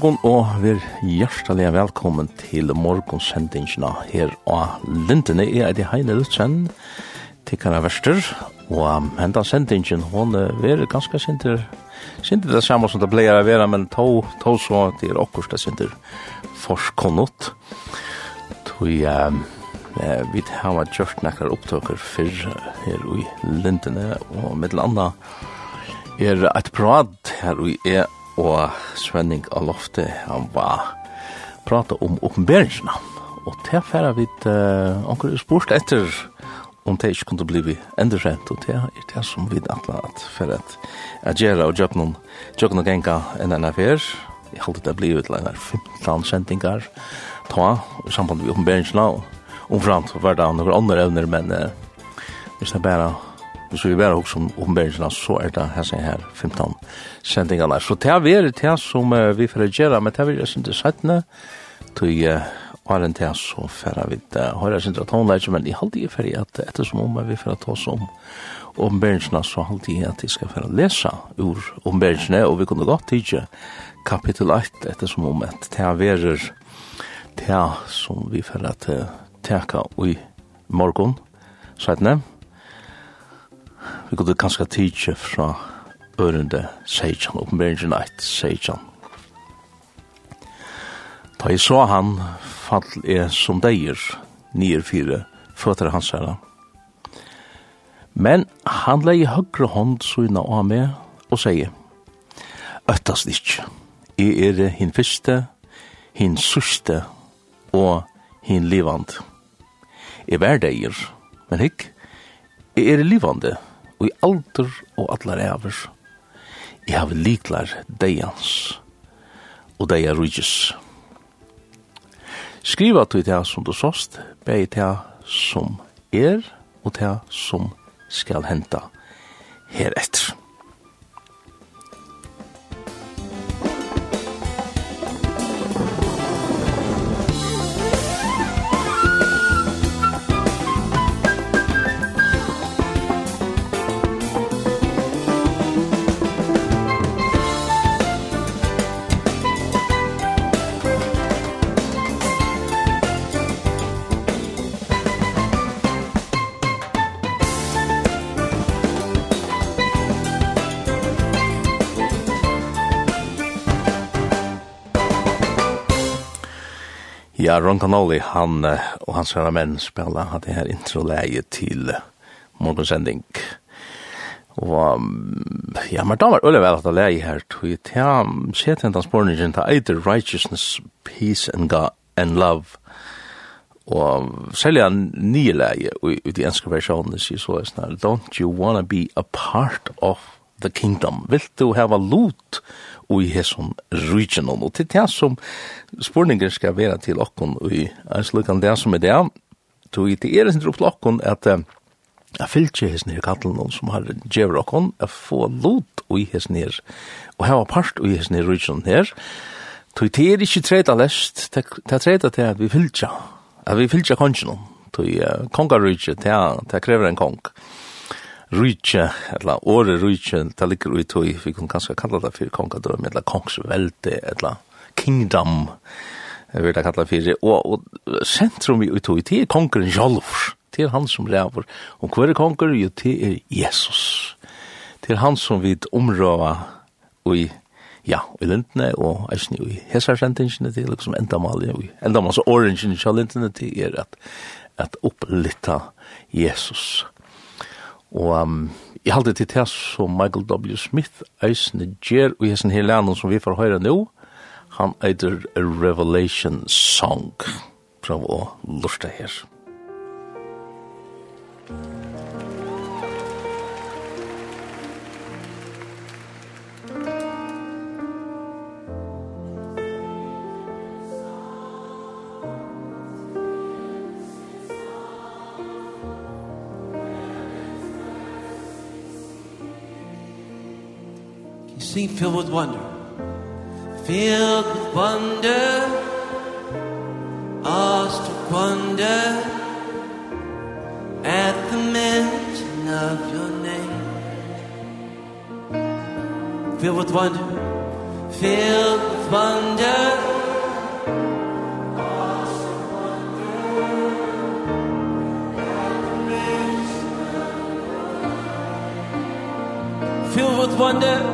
morgon og vær hjertelig velkommen til morgonsendingene her av Lindene. Jeg er det Heine Lutzen, tikkene verster, og enda sendingen, hun er ganske sinter, sinter det samme som det pleier å være, men to, to så det er okkurst det sinter forskonnot. Tog jeg, eh, vi har gjort nekkar opptøkker fyrr her i Lindene, og mitt landa er et prat her i er og Svenning av Lofte, han var prata om oppenberingsna. Og til færa vi uh, anker spurt etter om det ikke kunne bli endurrent, og det er det som vi atla at for at jeg gjør og gjør noen gjør noen genga enn enn affær. Jeg halte det bli ut lenger 15 sendingar ta i samband med oppenberingsna, og omframt var det noen andre evner, men uh, hvis det bare hvis vi bare også om ombergene, så er det her som her 15 sendingene. Så det er vært det som vi får gjøre, men det er vært sin til 17. Tøy åren til så får vi det. høyre sin til tonelage, men jeg i halvdige ferdig at ettersom om vi får ta oss om ombergene, så halvdige at jeg skal få lese ur ombergene, og vi kunne godt tidje kapittel 8, ettersom om at det er vært det som vi får til teka i morgon, sætne. Vi kunne kanskje tidsje fra ørende Seidjan, oppenberingen eit Seidjan. Da jeg så han, fall er som deier, nier fire, føtter hans herre. Men han leie høyre hånd søgna av meg og sier, Øttast ikkje, jeg er hin fyrste, hin sørste og hin livand. Jeg er deier, men hikk, jeg er livande, og og i alder og allar æver. Jeg har liklar deians og deia rujus. Skriva til det som du såst, bei det som er og det som skal henta heretter. Ja, Ron Canoli, han og hans herre menn spela hatt det her intro-leie til morgensending. Og ja, men da var øyne vel at det leie her, tog jeg til ham, se til hentan spørningen til either righteousness, peace and, God, and love. Og særlig han nye leie i de enske versjonene sier så er sånn don't you wanna be a part of the kingdom? Vil du hava lot? Vil og i hesson rujtjenon. Og til det som spurninger skal være til okkon og i en slukkan det som er det, tog i det er sin drop til okkon at jeg fyllt ikke hesson her kattelen som har djever okkon, jeg få lot og i hesson her, og hava part og i hesson her rujtjenon her, tog det er ikke treda lest, det er treda til at vi fyllt ikke, at vi fyllt ikke kongen, tog kongarujtje, det krever en kong rujtje, eller åre rujtje, det ligger ut i, vi kan kanskje kalla det for kongadrøm, eller kongsvelte, eller kingdom, jeg vil da kalla det for, og, og sentrum i ut i, det er kongren sjolv, det er han som ræver, og hver er konger, jo, det er Jesus, det er han som vi omrøver i Ja, i lintene, og jeg synes jo i hesarsentingene til, liksom endamal, endamal, så orangene til lintene det er at, at opplitta Jesus. Og um, jeg halte til det som Michael W. Smith eisne gjer og jeg sin hele lærnen som vi får høre nå, han eitir A Revelation Song. Prøv å lurte her. Sing filled with wonder. Filled with wonder. Lost to wonder At the mention of your name. Filled with wonder. Filled with wonder. Wonder.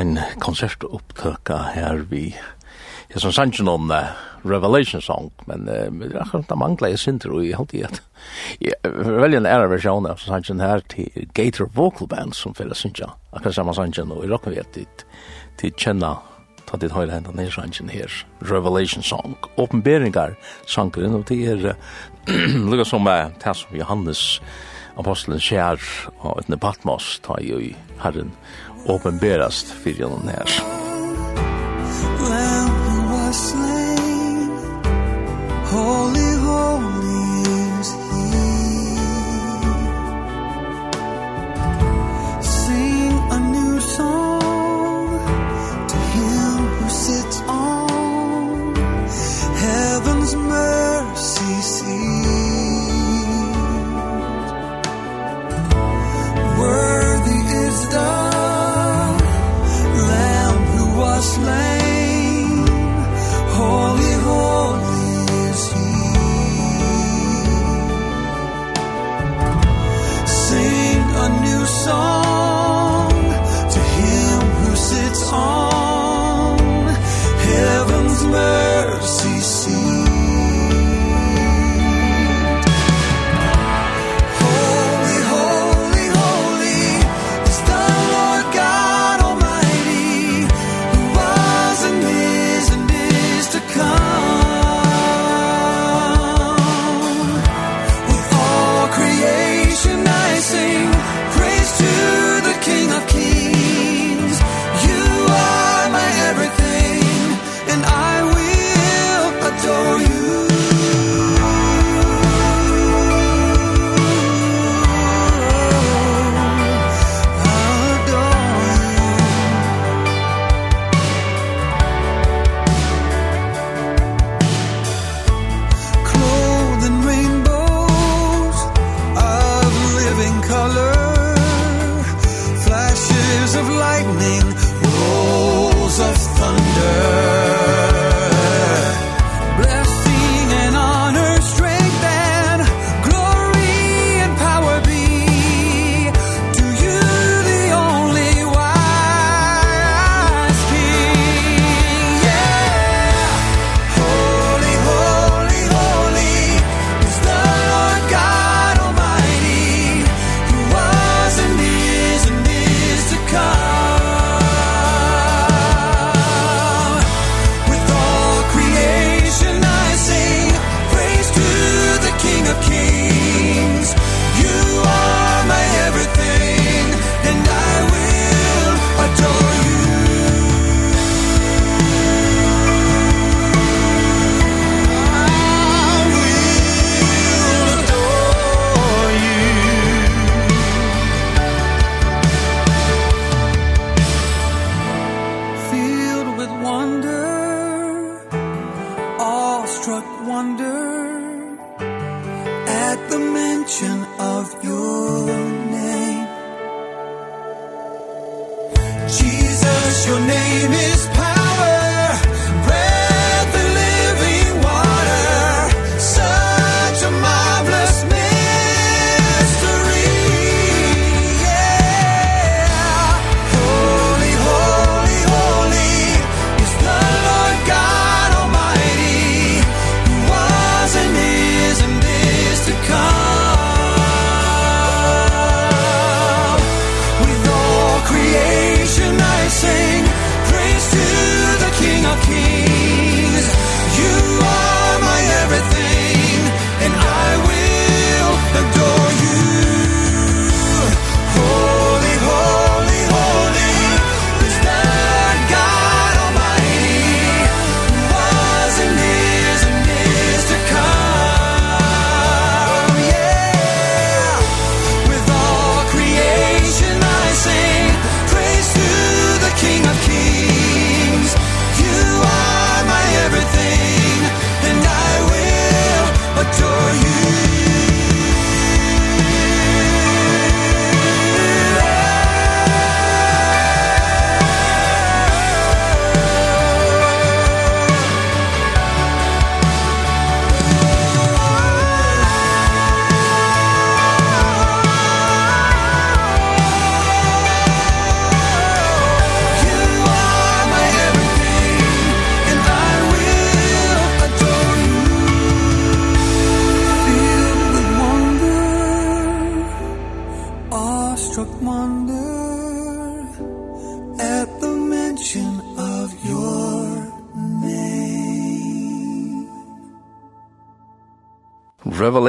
ein konsertopptøka her vi Jeg som sannsyn om uh, Revelation Song, men uh, det er akkurat det mangler jeg synder, og jeg halte i at jeg velger en ære versjon av sannsyn her til Gator Vocal Band som fyrir sannsyn, akkurat samme sannsyn, og jeg råkker vi at dit, til kjenna ta dit høyre hendan ned sannsyn her, Revelation Song, åpenberingar sangren, og det er uh, lukka som uh, det som Johannes apostelen skjer, og etne Patmos, ta i herren, uh, åpenberast fyrir gjennom her.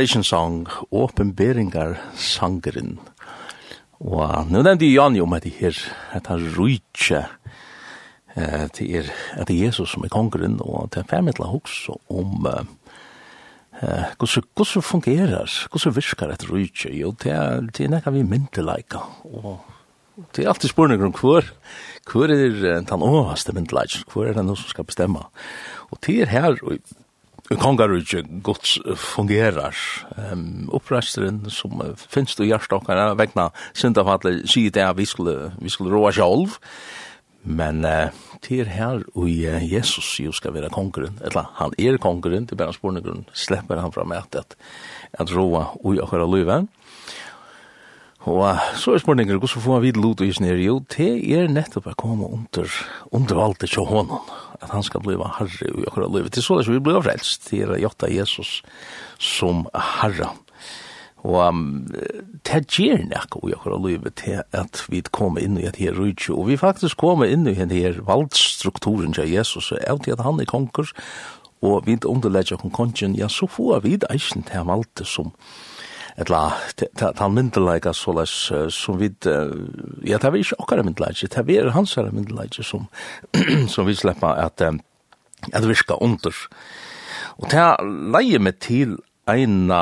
Revelation Song, åpenberingar sangeren. Og nu nevnte jeg Jani om at det her, at han rujtje eh, til er, at det er Jesus som er kongeren, og til en fermetla hoks om eh, hvordan fungerer, hvordan virker et rujtje, jo, det er, det er nekka vi myndelaika, og det er alltid spørninger om hvor, hvor er den overhaste myndelaika, hvor er det noe som skal bestemme. og det er her, og kongarudje gods fungerar. Um, Oppreisteren som finnes i hjertokkarna vegna syndafallet sier det at vi skulle, vi skulle roa sjolv, men uh, til her og uh, Jesus jo skal være kongeren, eller han er kongeren, til bare spørsmål grunn, slipper han fra meg at, at roa ui akkurat løyven. Og så er spørninger, hvordan får man vidt lot og isen? Jo, det er nettopp å komme under, under valget til hånden, at han skal bli herre i akkurat livet. Det er så det som vi blir frelst, det er Jotta Jesus som herre. Og um, det gjør nekko i akkurat livet til at vi kommer inn i et her rydtje, og vi faktisk kommer inn i en her valgstrukturen til Jesus, og er til at han er konkurs, og vi underlegger kongen, ja, så får vi det eisen til han valgte som herre etla han myndelaika så les som vi ja det var ikke okkara myndelaika det var hans her myndelaika som som vi sleppa at at virka under og det leie meg til eina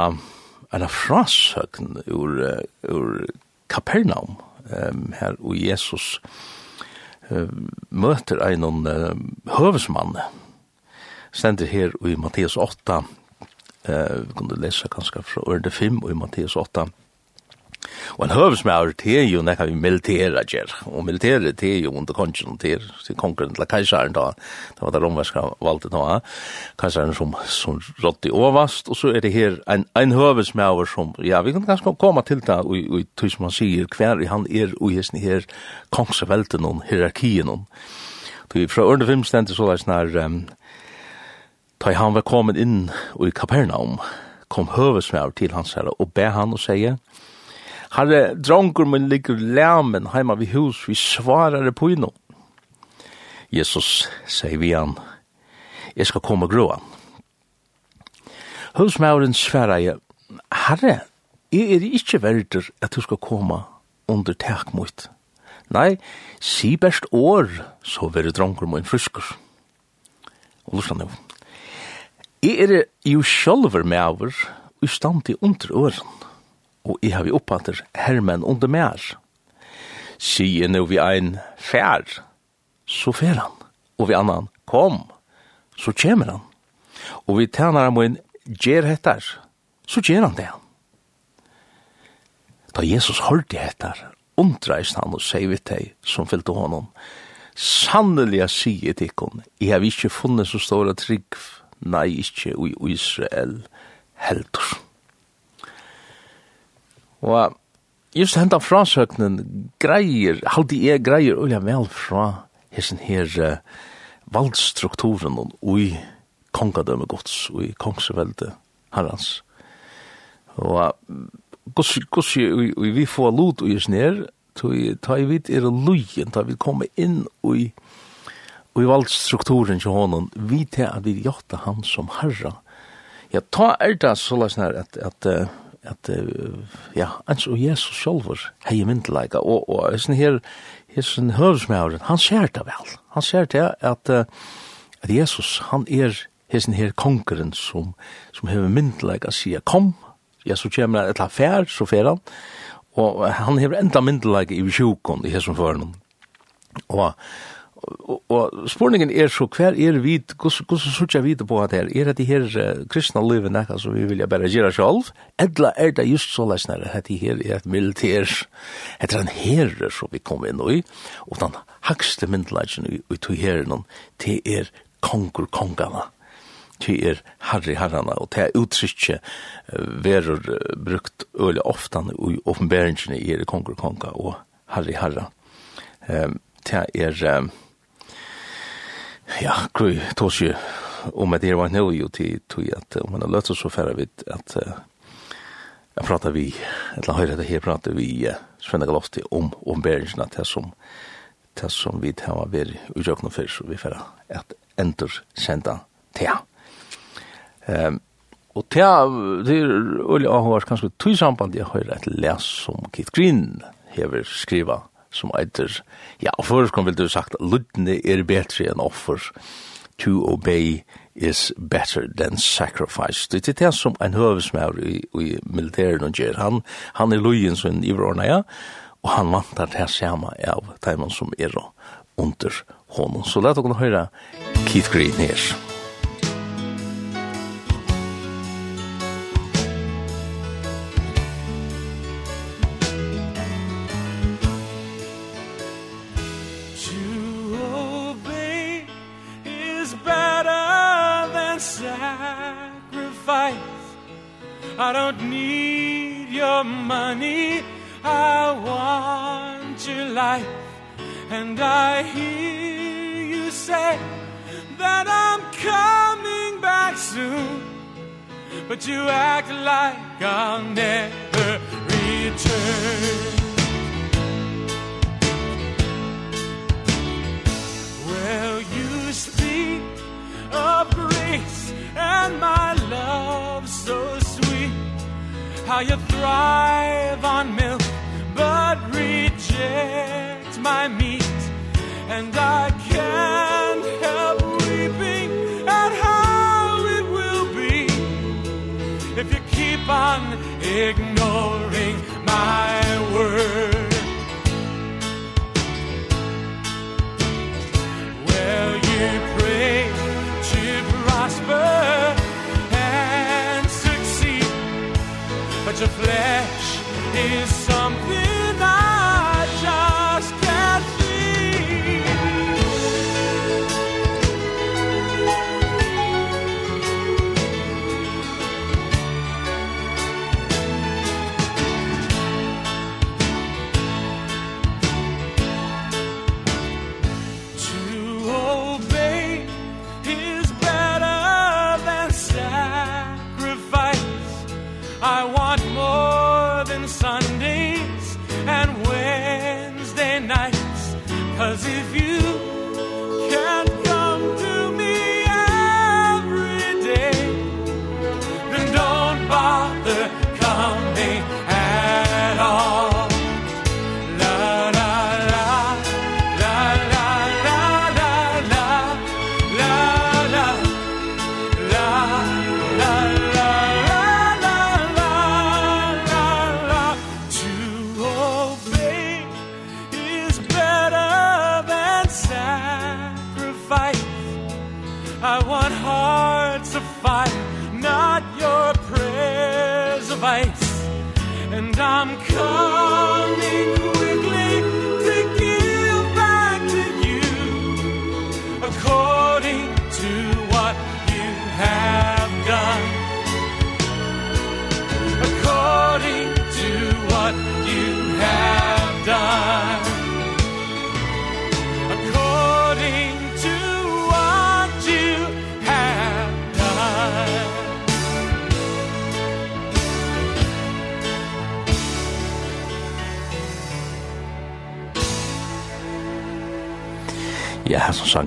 eina frasøkn ur ur Kapernaum um, her og Jesus um, møter ein uh, høvesmann stendur her i Matteus 8 Eh, vi kunde läsa kanske från ord 5 och i Matteus 8. Og en høvesmæver til jo nekka vi militæra gjer, og militære til jo under kongen til, til kongen til kajsaren da, det var det romerska valget da, kajsaren som, som rått i overvast, og så er det her en, en høvesmæver som, ja, vi kan ganske komme til det, og, og tog som han sier, hver han er og hesten her kongsvelten og hierarkien og, Fra Ørne 5 stendet så er det Da han var kommet inn i Kapernaum, kom høvesmær til hans herre og be han og sier, Herre, drongur min ligger lærmen heima vi hus, vi svarar på inno. Jesus sier vi han, jeg skal komme og gråa. Høvesmæren svarer jeg, Herre, jeg er ikke verder at du skal komme under tak mot. Nei, si best år, så vil drongur min friskur. Og lustan jo. Jeg er jo sjølver med over, ustandig under åren, og jeg har vi oppatter hermen under mer. Sier nå vi ein fær, så fær han, og vi annan kom, så kjemer han. Og vi tænar ham og en gjer hettar, så gjer han det. Da Jesus hørte hettar, undreist han og sier vi til som fyllte honom, sannelig sier til ikon, jeg har ikke funnet så stora trygg nei, ikkje i Israel heldur. Og just henta frasøknen greier, halde jeg greier ulja vel fra hessen her uh, valdstrukturen og ui kongadømme gods og kongsevelde kongsvelde herrans. Og gos, gos, vi får lot ui i her, ta i vidt er lujen, ta vi komme inn og i og i valgstrukturen til honom, vi til at vi gjør han som herra. Ja, ta er det så løs nær at, at, at ja, ens og Jesus sjolver hei myndelaga, og, og sånn her, her sånn høresmæren, han ser det vel. Han ser det at, at Jesus, han er hessen her kongeren som, som hever myndelaga sier, kom, ja, så kommer et etla fær, så fær han, og han hever enda myndelaga i sjukon i hessen føren. Og og, og spurningen er så, hver er vi, hvordan sørger vi på at her? Er det de her uh, kristne livet nekka som vi vilja bare gjøre selv? Edla er det just så løsnere at de her er et militær, etter en herre som vi kom inn i, og den hakste myndelagen ut i herren, til er kongur kongana til er harri herrana og til er uttrykje verur brukt øyla oftan i offenberingen i er kongur konga og harri harra. Um, til er um, Ja, kru, tås ju om det var nå jo til till att om man har löst så färre vid att jag pratar vi eller höra det här pratar vi Svenne Galofti om om bergen att som til som vi tar var ved och og kan så vi färra att enter sända till. Ehm och till det är öliga har kanske tog samband jag høyre ett läs som Kit Green hever skriva som eiter, ja, og først kom vil du sagt, lydne er bedre enn offer, to obey is better than sacrifice. Det er det som en høvesmær i, i militæren og gjør. Han, han er løyen som iverordna, ja, og han vantar det samme av teimen som er under honom. Så la dere høre Keith Green her. I don't need your money. I want your life. And I hear you say That I'm coming back soon. But you act like I'll never return. Well, you speak of grace? and my love so sweet. How you thrive on milk but reject my meat. And I can't help weeping at how it will be if you keep on ignoring flesh is something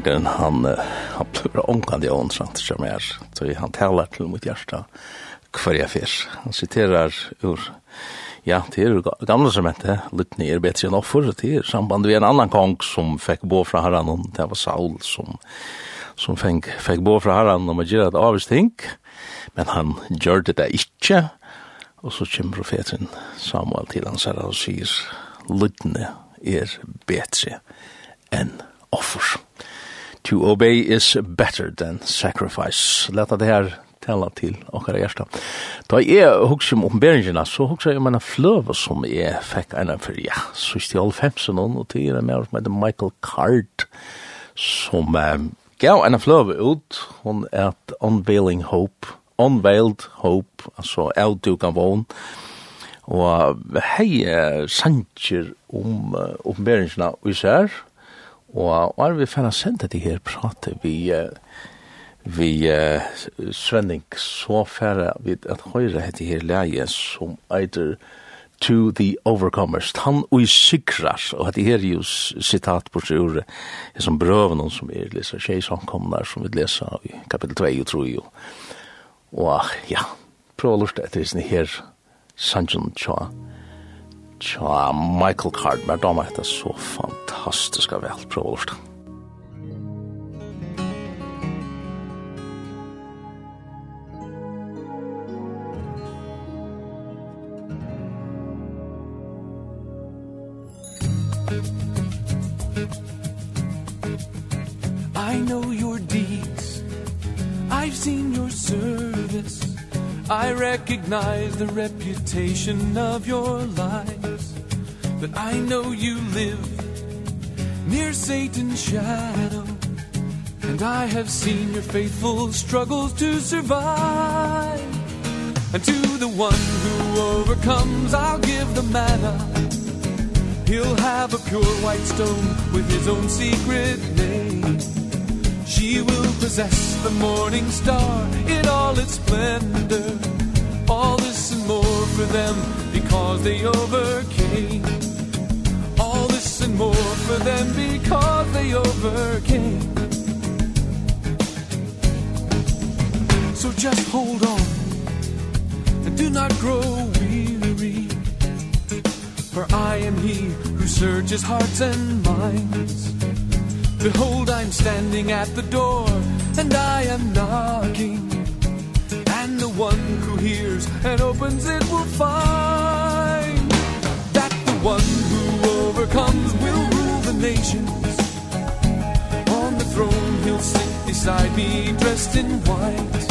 sangren han han plura onkande jag ontrant som är så han talar till mitt hjärta kvar jag fisk. Han citerar ur ja, det är gamla som hette Lutni är bättre än offer det är samband med en annan kong som fick bo från herran och det var Saul som som fick, fick bo från herran och man gör ett avstink men han gör det där inte och så kommer profeten Samuel till hans herre och säger Lutni är bättre än offer. To obey is better than sacrifice. Leta det her tala til okkara hjärsta. Da jeg hugsa om oppenberingina, så hugsa jeg om en fløve som jeg fikk en for, ja, så i stjål femsen og til jeg med som heter Michael Card, som um, gav en fløve ut, hun er et Unveiling Hope, Unveiled Hope, altså Elduk av Vån, og hei sanger om oppenberingarna vi ser, Og er vi fann å det her prate vi vi uh, Svenning så færre vi at høyre hette her leie som eitir to the overcomers. Han og sikrar, og det her er jo sitat på seg ur som brøven som er lesa tjejsankomnar som vi lesa i kapittel 2 og 3 jo. Og ja, prøv å lorte etter her sannsjon tja Tja, Michael Card, Cardmer, de er det så fantastiska välprovård. I know your deeds I've seen your service I recognize the reputation of your lies But I know you live near Satan's shadow And I have seen your faithful struggles to survive. And to the one who overcomes I'll give the manna. He'll have a pure white stone with his own secret name she will possess the morning star in all its splendor. All this and more for them because they overcame. All this and more for them because they overcame. So just hold on and do not grow weary. For I am he who searches hearts and minds. Behold, I'm standing at the door, and I am knocking. And the one who hears and opens it will find that the one who overcomes will rule the nations. On the throne he'll sit beside me, dressed in white.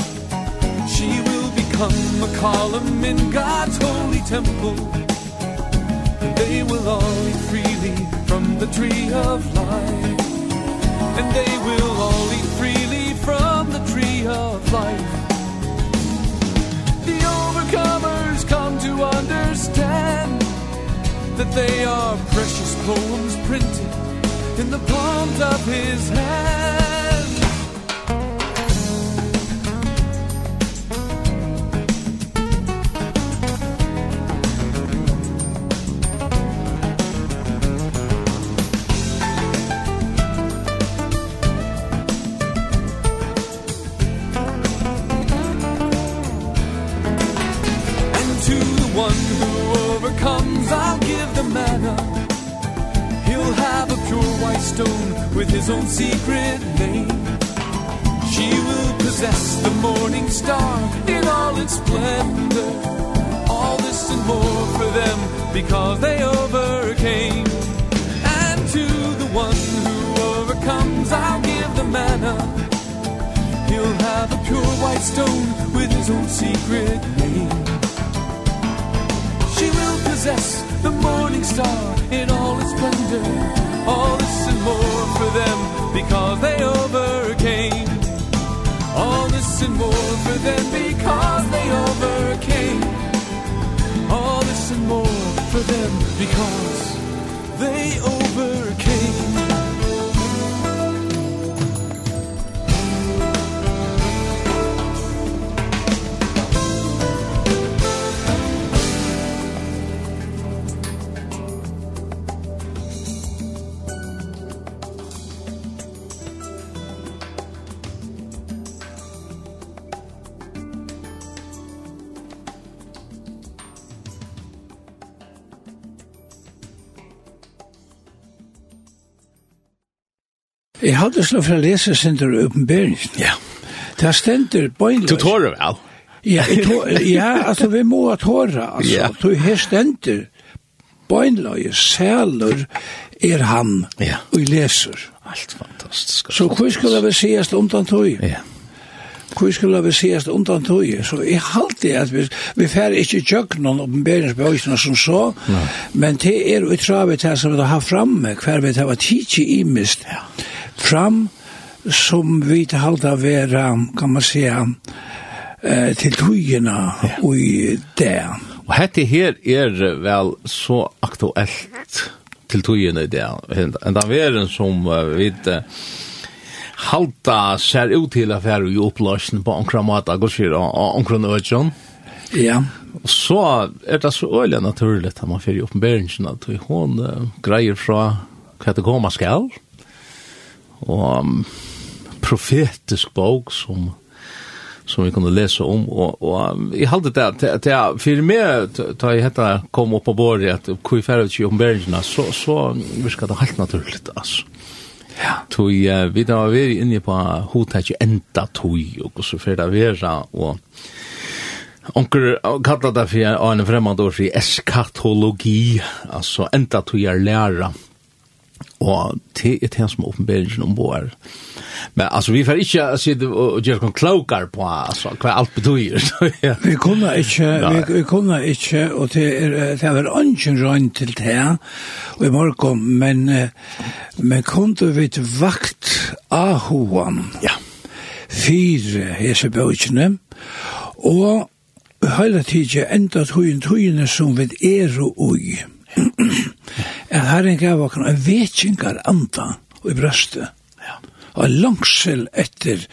She will become a column in God's holy temple. And they will all eat freely from the tree of life and they will all eat freely from the tree of life. The overcomers come to understand that they are precious poems printed in the palms of his hand. his own secret name. She will possess the morning star in all its splendor. All this and more for them because they overcame. And to the one who overcomes I'll give the manna. He'll have a pure white stone with his own secret name. She will possess the morning star in all its splendor. All for them because they overcame. All this and more for them because they overcame. All this and more for them because they overcame hadde slå fra lese Sinter oppenberingen. Ja. Det stender bøynløs. Du tårer vel? Ja, ja, altså vi må ha tåra, altså. Ja. Du her stender bøynløye, sæler er han, ja. og leser. Alt fantastisk. Så hvor skulle vi sies undan tog? Ja. Hvor skulle vi sies undan tog? Så jeg halte at vi, vi færre ikke tjøk noen oppenberingsbøysene som så, Nei. men det er utravet her som vi har haft framme, hver vi har tidsi imist. Ja fram som vi halda vera, kan man säga, eh, til tøyina ja. i det. Og hette her er vel så aktuelt til tøyina i det. En av veren som uh, vi uh, halda ser ut til affære i oppløsjen på omkra mata, går sier, og omkra nødjon. Ja. Og så er det så øyelig naturlig at man fyrir i oppenberingen at hun uh, greier fra hva det kommer skal og um, profetisk bok som som vi kunde läsa om och och i hade det att att för mig ta i detta kom upp på bordet att hur för att om bergen så så vi ska det helt naturligt alltså. Ja. Tui uh, vi da var vi inne på hotet enda tui og så fer det vera og Onker kallar det for en fremmed ord for eskatologi, altså enda tog er læra og det er det som åpenberingen om vår. Men altså, vi får ikke sitte og gjøre noen klokar på altså, hva alt betyr. vi kunne ikke, vi, vi kunne ikke, og det er, det er ønsken rønn til det, og i morgen, men, men kunne vi til vakt av hoen, ja. fire hese bøkene, og hele tiden enda tøyen tøyene som vi er og ui at Herren gav oss en vetjengar anda i brøstet. Ja. Og en langsel etter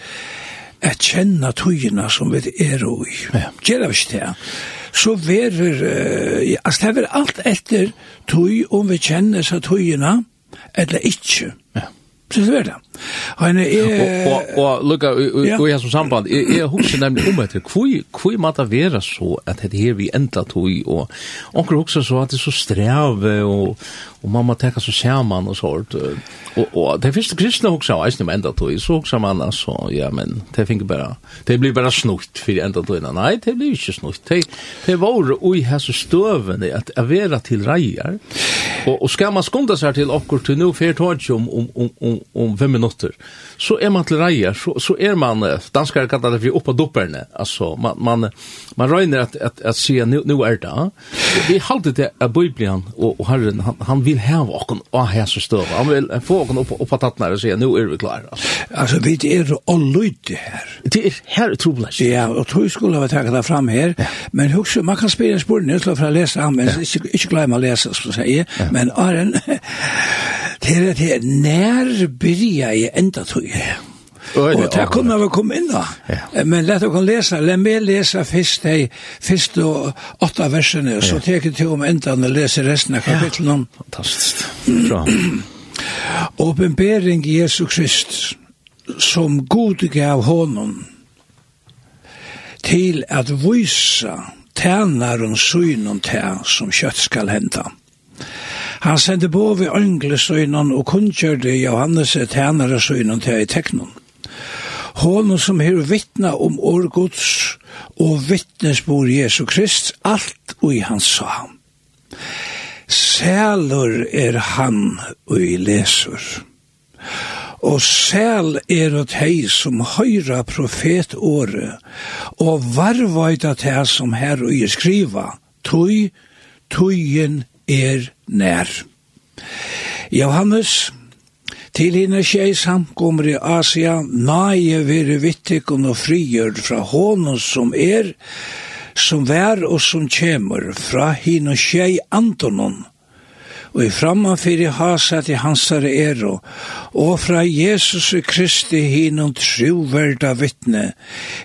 at kjenna tøyina som vi er og i. Ja. Gjera vi ikke det? Så verer, uh, ja, altså det er alt etter tøy om vi kjenner seg tøyina, eller ikke. Ja. Så det er det. Han er... Og, og, og lukka, og Ja. jeg samband, Eg jeg husker nemlig om etter, hvor, hvor måtte vera være så at det her vi enda to og onker husker så at det er så strev og, og mamma tekka så skjerman og sånt. Og, og det første kristne hoksa var eisne med enda tog, så hoksa man altså, ja, men det finner bare, det blir bare snukt for enda tog, Nei, det blir ikke snukt. Det, det var ui her så støvende at jeg vera til reier, og, og skal man skunda seg til okkur til nu fyrt tog om, om, om, om, om fem minutter, så er man til reier, så, så er man, danskar kallar det for oppa dopperne, altså, man, man, man røyner at, at, at, at, nu, nu at, at, at, vi halte det, at, Bibelen, og, og herren, han, vill ha vakon och här så støv. Han vil få vakon upp upp på tattnar og säga nu er vi klar. Altså, altså vi är er allöjt her. Det er her utrolig. Ja, og tog skulle vi tagit det fram her. Ja. Men husk, man kan spille spela spåren så för å lese han men ja. inte inte glömma läsa så säger. Ja. Men är det er det när börjar jag ända tror jag. Og det kunne vi komme inn da. Men lett å kunne lese, la meg lese først de første åtta versene, så teker til om enda og leser resten av kapitlet. Ja. Fantastisk. Bra. Åpenbering Jesu Krist, som god gav honom, til at vysa tænaren synen til som kjøtt skal henta. Han sendte på ved ønglesøgnen og kunngjørte Johannes tænare synen til i teknon. Hånden som her vittna om årgods og vittnesbor Jesu Krist, alt og i hans sa. Sælur er han ui lesur. Og sæl er at hei som høyra profetåret, og varvaita til som her ui skriva, tøy, tøyen er nær. Johannes Til henne tjei samkommer i Asia, nai vire vittikon og frigjør fra hånden som er, som vær og som kjemur, fra henne tjei Antonon, og i framman fyrir hasat i hansare ero, og fra Jesus Kristi hinum truverda vittne,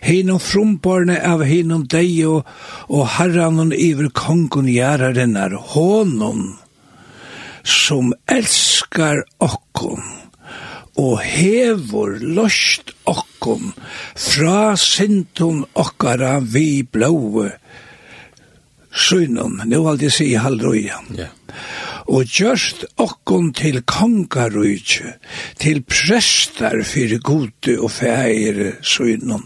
hinum frumborne av hinum deio, og herranon iver kongun gjerarinnar, honom som elskar okkon og hevor lost okkom fra sintum okkara vi blåe synum, nu aldri si halvruja. Ja. Og gjørst okkom til kongarujtje, til prestar fyrir gode og feire synum,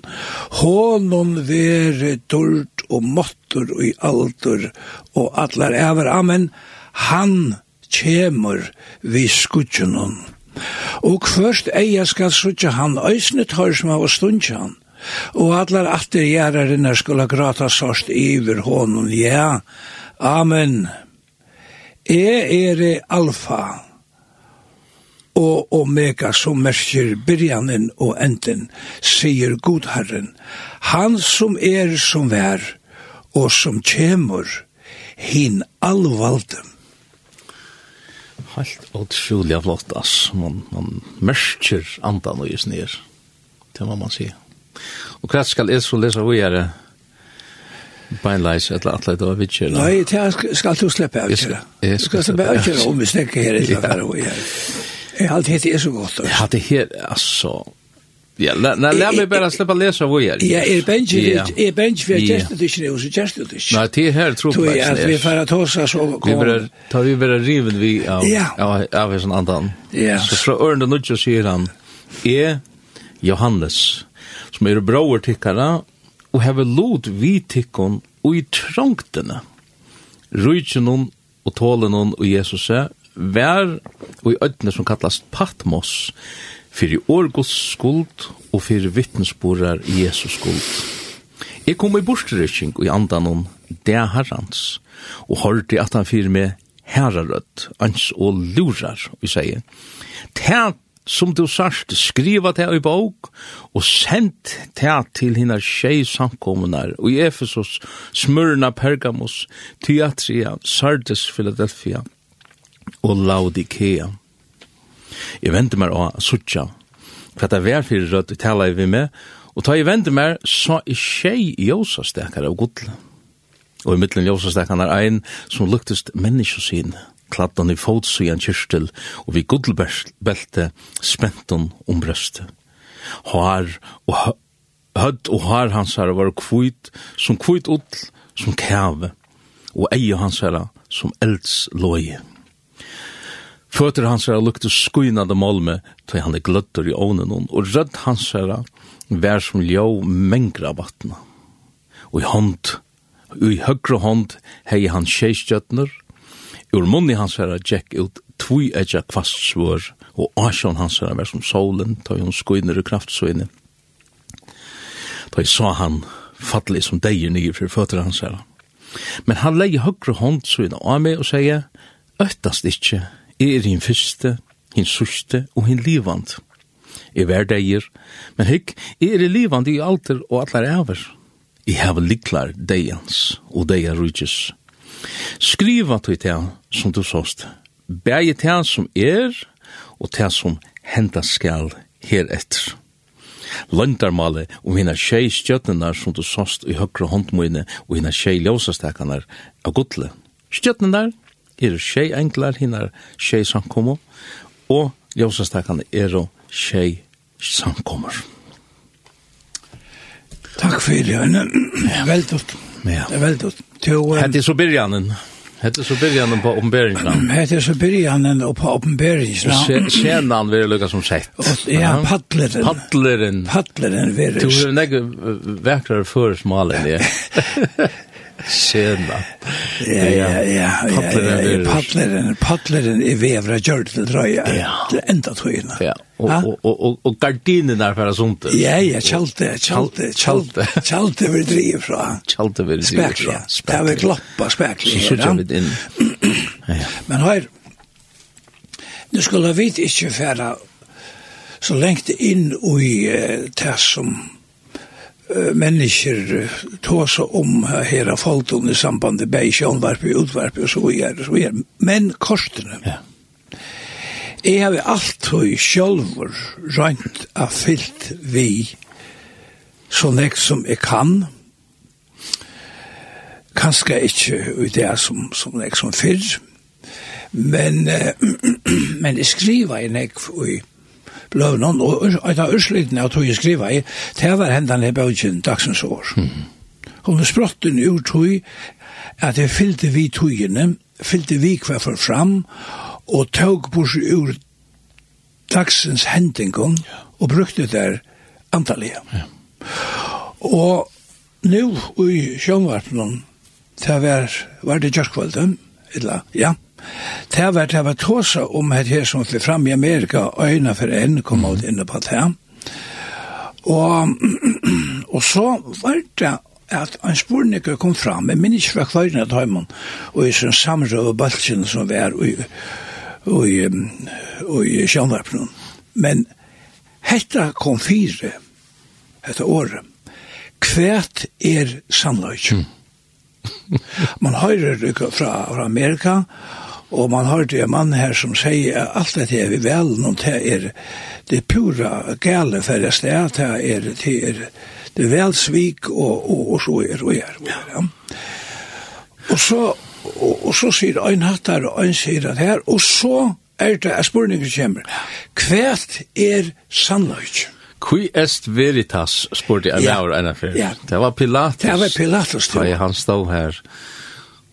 honom vere dult og måttur og i aldur og allar ever, amen, han kjemur vi skutjunon. Og først eia skal sutja han øysne tør som av stundja han. Og allar atter gjerarinn skulle grata sorst iver honom, ja, amen. E er alfa og omega som merker byrjanen og enden, sier Godherren, han som er som vær, og som kjemur, hin allvalden helt utrolig flott, ass. Man, man mørker andan og just ned. Det må man si. Og hva skal jeg så lese hva gjøre? Beinleis, eller at det var vidt. Nei, det skal du slippe av kjøret. Jeg skal slippe av kjøret om vi snakker her, i eller annet, hva gjøre. Jeg har alltid hett er så godt. Jeg hadde her, altså, Ja, la la la mig bara släppa läsa vad jag. Ja, är Benji, är Benji för just det inte och så just det. Nej, det här tror jag. Du är vi för att hossa så kommer. Vi blir tar vi blir riven vi av av av sån annan. Ja. Så så örn den nudge säger han. Är Johannes som är bror tickara och har lot vi tickon och i trångtene. Rujtjenon och tålenon och Jesus är vär och i ødne som kallast Patmos fyrir orgos skuld og fyrir vittnesborar Jesus skuld. Jeg kom i borstrykking i andan om det herrans, og hørte at han fyrir med herrarødt, ans og lurar, vi sier. Det som du sørst, skriva det i bok, og send det til hina tjei samkommunar, og i Efesos, Smyrna, Pergamos, Thyatria, Sardes, Philadelphia, og Laodikea. Jeg venter meg å suttja. Hva det var fyrir rødt, jeg taler vi med. Og ta jeg venter meg, så er tjei ljósastekare og godle. Og i middelen ljósastekare er ein som luktest menneskesyn, kladdan i fotsu i en kyrstel, og vi godlebelte spenton om brøstet. Har og hødd og har hans her var kvitt, som kvitt utl, som kæve, og eie hans her som elds loje. Fötter hans herra lukte skuinade molme, tog han er gløtter i ånen hon, og rødd hans herra vær som ljå mengra vattna. Og i hånd, og i høgre hånd, hei han tjeistjøtner, ur munni hans herra tjekk ut tvui etja kvastsvår, og asjon hans herra vær som solen, tog hon skuiner og kraftsvinne. Da jeg sa han fattelig som deir nye for fötter hans herra. Men han leie høgre hånd så inn av meg og sier, øttast ikkje, Jeg er hin fyrste, hin sørste og hin livand. Jeg var deir, men hikk, jeg er livand i alter og allar æver. Jeg hava liklar deians og deia rujtjes. Skriva til det som du såst, bæg til som er, og til som henda skal heretter. Løndarmale om hina tjei stjøtnenar som du såst i høyre håndmøyne og hina tjei ljósastekanar av gudle. Stjøtnenar, er tjei englar, hinnar tjei samkommo, og ljósastakane er og tjei samkommer. Takk fyrir, Arne. Veldut. Ja. Veldut. Hette er så byrjanen. Hette er så byrjanen på oppenberingsland. Hette er så byrjanen på oppenberingsland. Senan vil lukka som sett. Ja, paddleren. Paddleren. Paddleren vil Du er nekk vekrare før smalen, ja. Sena. Ja, ja, ja. Paddleren, paddleren er vevra gjør til drøya. Ja. Til enda tøyna. Ja, og, og, og, og gardinen er for sånt. Ja, ja, kjalte, kjalte, kjalte, kjalte vil drive fra. Kjalte vil drive fra. Spekler. Det vi kloppa spekli. Så sitter vi inn. Men her, nu skulle vi ikke færa så lengt inn i uh, det som människor tåsa om hela folton i samband med bäg, og utvarp og så vidare. Så videre. Men kostene. Ja. Jeg har alt alltid själv rønt av fyllt vi så näkt som jeg kan. Kanskje ikke i det som, som näkt som fyrr. Men, äh, men jeg skriver i näkt och i løvnene, og et av utslutene av tog jeg skriva i, det var hendene i bøtjen dagsens år. Mm. Hun er sprotten ur tog at jeg fyllte vi togene, fyllte vi hver for fram, og tog bors ur dagsens hendingen, og brukte der antallet. Ja. Og nu i sjønvarpnen, det var, var det kjørskvalget, eller, ja, Det var det var tåsa om et her som fyrir fram i Amerika, øyna for en kom ut inne på det. Og, og så var det at en spurnikker kom fram, men minns ikke fra kvarina Tøymon, og i sin og baltsin som var i, i, i, i Sjønvarpnen. Men hetta kom fire, hetta året, kvært er sannløyke. Man høyrer fra, fra Amerika, og Og man har en mann her som sier at alt dette er vi vel, noen det er det pura gale for det sted, det er, det er, det er vel svik og, og, og så er og er. Ja. Og så, og, og så sier ein hattar og ein sier at her, og så er det er spurningen kommer. Kvært er sannløyk. Qui est veritas, spurte jeg ja. en affær. Ja. Det var Pilatus. Det var Pilatus. Det var han stod her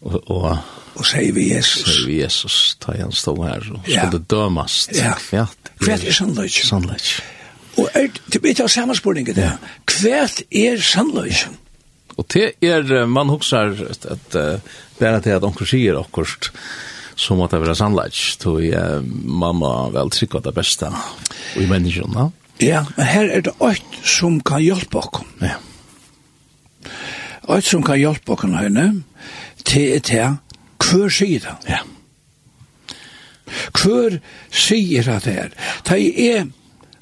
og, og og sier vi Jesus. Sier vi Jesus, da han stod her og ja. skulle dømast. Ja, ja. hva er sannløyk? Sannløyk. Og er, det blir av samme sammenspurningen der, hva er sannløyk? Og det er, man husker at, at bare til at onker sier akkurat, så må det være sannløyk, så uh, man må vel trykke det beste i menneskene. Ja, men her er det alt som kan hjelpe oss. Ja. Alt som kan hjelpe oss, høyne, til er til Hver sier det? Ja. Hver sier at det er? her? Det er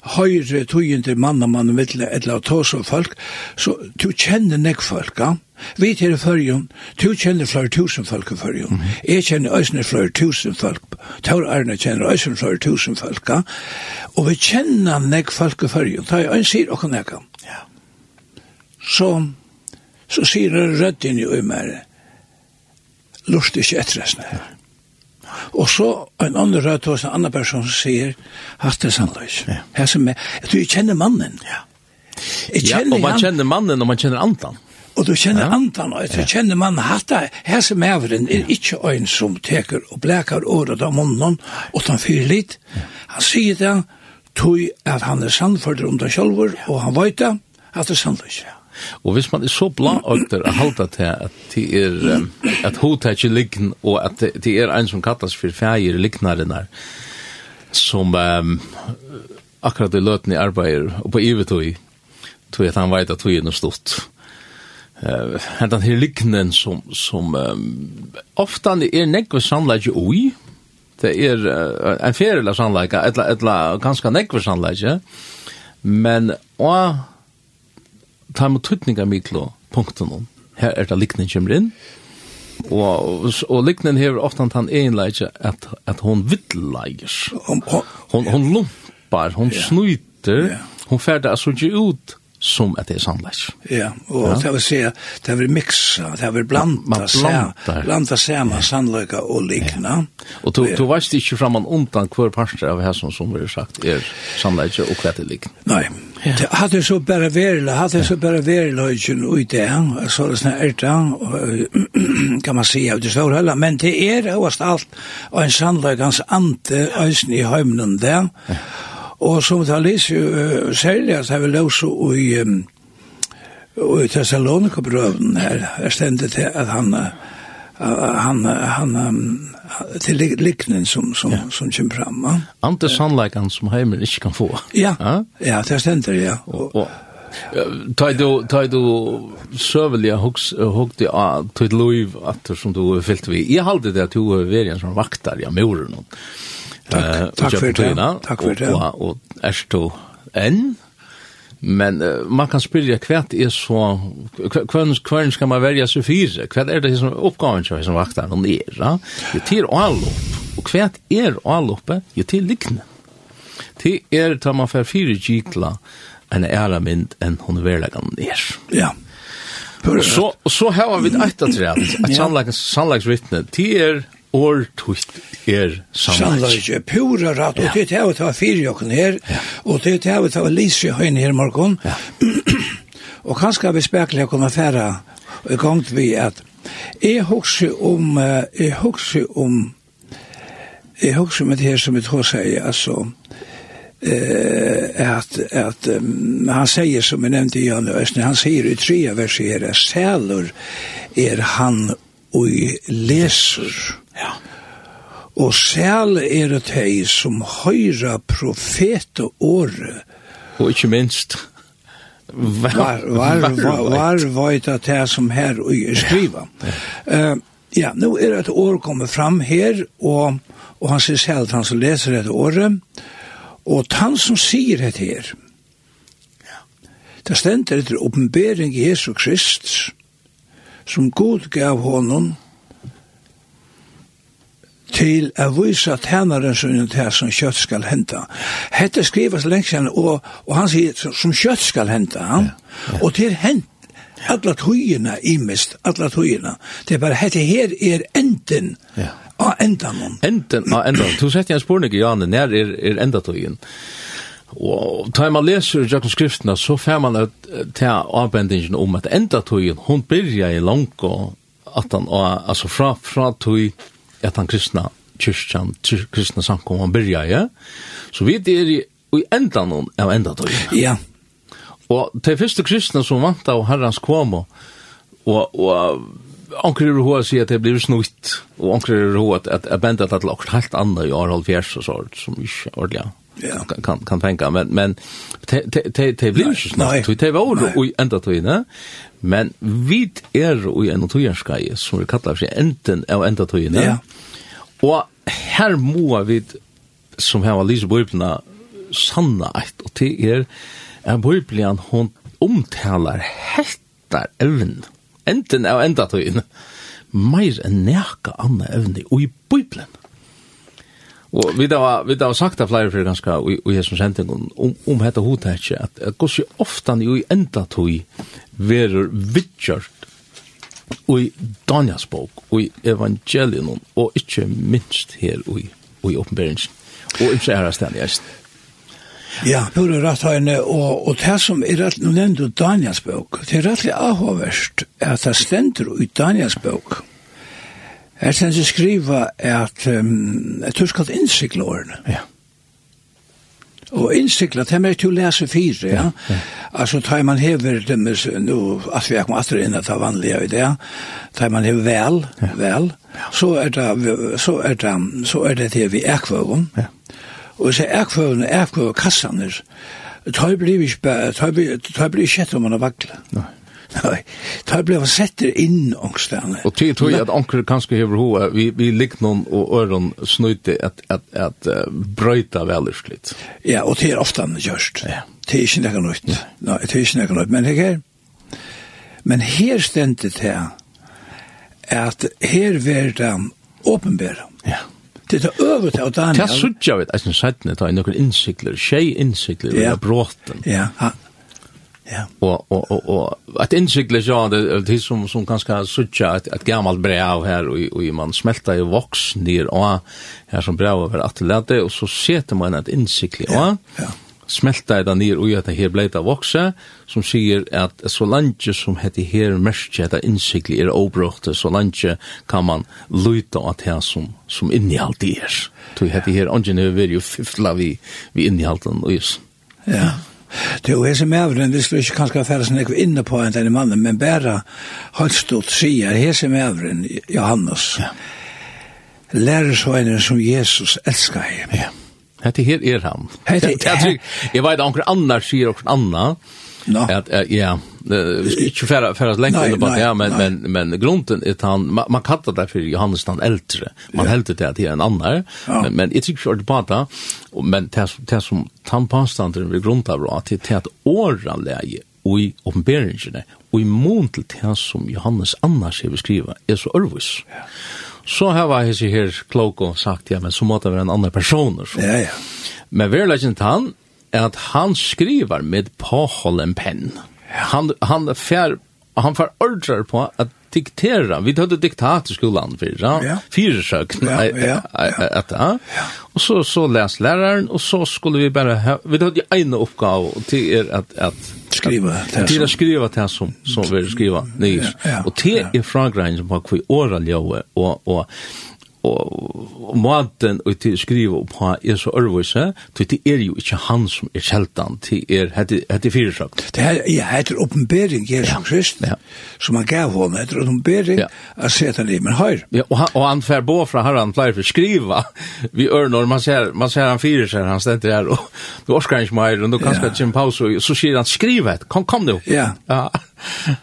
høyre tøyende mann og mann vittle eller tås og folk, så du kjenner nek folk, ja? Vi til i førjen, du kjenner flere tusen folk i førjen. Jeg kjenner øsne flere tusen folk, Tor Arne kjenner øsne flere tusen folk, ja? Og vi kjenner nek folk i førjen, da jeg sier og nek, ja? Så, så sier røddin i øymere, lust ikke etter det. Og så en annen rød hos en annen person som sier, hatt det sannløys. Ja. Her som er, du kjenner mannen. Ja. Kjenner ja, og man han, kjenner mannen og man kjenner andan. Og du kjenner ja. andan, og du ja. kjenner mannen hatt det. Her som er den er ikke en som teker og blekar året av munnen, og han fyrer litt. Ja. Han sier det, tog at han er sannført om det selv, og han vet det, at det er. Ja. Og hvis man er så blaøgter å halda til at det er at hodet er ikke liggen, og at det er en som kattas for feir lignarinnar, som um, akkurat i løten i arbeider, og på ivetøy, tog at han veit at tog er noe stort. Uh, hentan her liknen som, som um, ofta er nekve sannleik ui, det er uh, en ferila sannleik, etla, etla ganske nekve sannleik, men og tar mot tutninga miklo punkten Her er det liknen kommer inn. Og, og liknen hever ofta han egenleik at, at hon vittleikers. Hon, hon, hon lumpar, hon yeah. snuiter, yeah. hon færdig altså ikke ut som at det er sannleik. Ja, og ja. det vil si at det vil miksa, det vil blanda, man blanda, blanda sama ja. sannleika og likna. Ja. Og du, du veist ikke fram man undan hver parster av her som som er sagt er sannleik og hva det likna. Nei, ja. det hadde så bare verla, hadde så bare verla ikkje ui det, så det er erta, kan man si av det svar heller, men det er oast alt og en sannleikans ante, øysen i heimnen der, Og som det har lyst, uh, særlig at jeg vil løse i, um, i Thessalonika-brøven her, er stendet til at han, han, han, um, til liknen som, som, ja. som kommer fram. Ja? Ante sannleikene som heimen ikke kan få. Ja, ja, ja det stender, ja. Og, og Tar du tar du sövliga hooks hooked i a till live efter som du är fyllt vi. Jag hade det att du är en som vaktar jag moren. Takk, takk for det. Takk for det. Og, och är du enn? Men uh, man kan spyrja kvært er så kvørn kvørn skal man velja seg fyra. Kvært er det som oppgåvan som som vaktar og er, ja. Det til allop. Og kvært er allopet, jo til likne. Til er ta man fer fyra gikla en æra mynd enn hon verlegan er. Ja. Så så har vi ett att säga att sannlags sannlagsvittne till er år tutt er sannleik. Sannleik, pura rett, og det er det var fyrir jokken her, og det er det var lise høyne her Morgon, og kanskje vi spekler jeg kommer færa i gang vi at jeg husker om, jeg husker om, jeg husker om det her som jeg tror sier, altså, eh att att um, han säger som jag nämnde i Jan Östner han säger i tre verser här sälor är han och läser Ja. Og selv er det hei som høyre profete åre. Og ikke minst. Var, var, var, var, var at det som her og skriva. Ja. Uh, ja, nå er det et år kommet fram her, og, og han sier selv at han som leser dette året, og han som sier dette her, det stender etter oppenbering Jesu Krist, som god gav honom, til å vise tænaren er det som kjøtt skal henta. Hette skrives lengt siden, og, og han sier som kjøtt skal henta, ja. ja. og til hent Alla tøyina imist, alla tøyina. Det er bare, hette her er enden ja. av endanon. Enden av endanon. Du sett jeg en spurning, Janne, når er, er endatøyen. Og tar man leser Jakob skriftene, så får man at ta avbendingen om at enda tøyen, hun byrja i langt og at han, altså fra, fra tøy, at han kristna kyrkjan, kristna samkomman byrja, ja? Så vi er i, i endan noen av endan tog. Ja. Og de første kristna som vant av herrens komo, og, og anker er hoa sier at det blir snutt, og anker er hoa at, at, at bendet at det er helt annet i år halvfjers og sånt, som ikke ordentlig yeah. kan, kan, kan tänka. Men, men det blir inte snart. Det var ju i enda tiden. Men vi är i en tojenskaj som vi kallar sig enten av enda tiden. Ja. Og her må vi som har lyst bøyblene sanna eit, og det er er bøyblene hon omtalar hettar evn, enten av enda tøyen, meir enn neka anna evne, og i bøyblen. Og vi da vi da sagt av flere for ganske og og jeg som sending om om hetta hotetje at at gosse oftan jo i enda tøy verur vitjart og i Daniels bok og i evangelion og ikkje minst her og i og i oppenberingen og i skjæra stand just. Ja, på det rett høyne, og, og det som er rett, nå nevnte du Daniels bok, det er rettelig avhåverst at det stender i Daniels bok, Jeg tenkte skriva at um, jeg tror skal innsikle årene. Ja. Og innsikla, det er mer til å lese fire, ja. ja. Altså, tar man hever, det med, nå, at vi er kommet etter inn at det er vanlige i det, tar man hever vel, ja. vel, så er det, så er det, så er det det vi er kvøven. Ja. Og så er kvøven, er kvar kvøven kassene, tar blir ikke, tar blir ikke om man har vaklet. Nei. Nei, det har blivit sett inn ångstene. Og tid tror jeg at anker kanskje hever hoa, vi, vi ligger noen og øren snøyte at, at, at uh, brøyta velursklitt. Ja, og det er ofte gjørst. Ja. Det er ikke noe nytt. Nei, det er ikke noe nytt. Men her, men her stendte det at her var det åpenbæra. Ja. Det er over av Daniel. Det er suttja, vet jeg, synes, jeg synes, jeg synes, jeg synes, jeg synes, jeg synes, jeg synes, Ja. Och og og och att insikla jag det det som som ganska sucha att att gammalt brev här och og man smälter ju vax ner och här som brev över at lade och så sätter man att insikla ja. Ja smelta det ner och att det här blivit av vuxa som sier att så lanje som hette här mest at insikli är obrocht så lanje kan man luta att här som som innehåll det er. Så hette här ungen över jo fiffla vi vi innehållen och just. Ja. Det er som ævren, vi skulle ikke kanskje fære sånn ikke inne på en denne mannen, men bare holdt stort sier, her som ævren, Johannes, ja. lærer så en som Jesus elsker hjem. Ja. Hette her er han. Hette jeg, han. Jeg vet, anker annar sier okkur anna, no. at, ja, vi ska inte färra färra länge under på ja men men men grunden är han man, man kallar det för Johannes den äldre. Man ja. det att det är en annan ja. men men jag tycker på det men det det som tampastanden vi grundar bra att det är ett åran och i uppenbarelsen och i mån till det som Johannes annars har skriva är så örvis. Ja. Så har var hese här klok och sagt ja men så måtte det være en annan person så. Ja ja. Men verkligen han är att han skriver med pahol en penn han han fer han får ordrar på att diktera. Vi hade skolan för ja. Fyra sök. Ja, ja, ja. ja. Och så så läs läraren och så skulle vi bara vi hade en uppgift till er att att skriva till att skriva det som som vi skriva. Nej. Och till är frågan på kvar oral och och og, og maten og til skriva og på er så ørvise, til det er jo ikke han som er kjeltan, til er hette fyrirsak. Det er, ja, heter oppenbering, Jesus ja. Krist, ja. som han gav hon, heter oppenbering, ja. at seta liv med høyr. Ja, og han, og han fær bå fra herran pleier for skriva, vi ør når man ser, man ser han fyrirsak, han stender her, og du orskar ikke meir, og du kan skal ja. og så sier han, skriv kom, kom nu. Ja. Ja.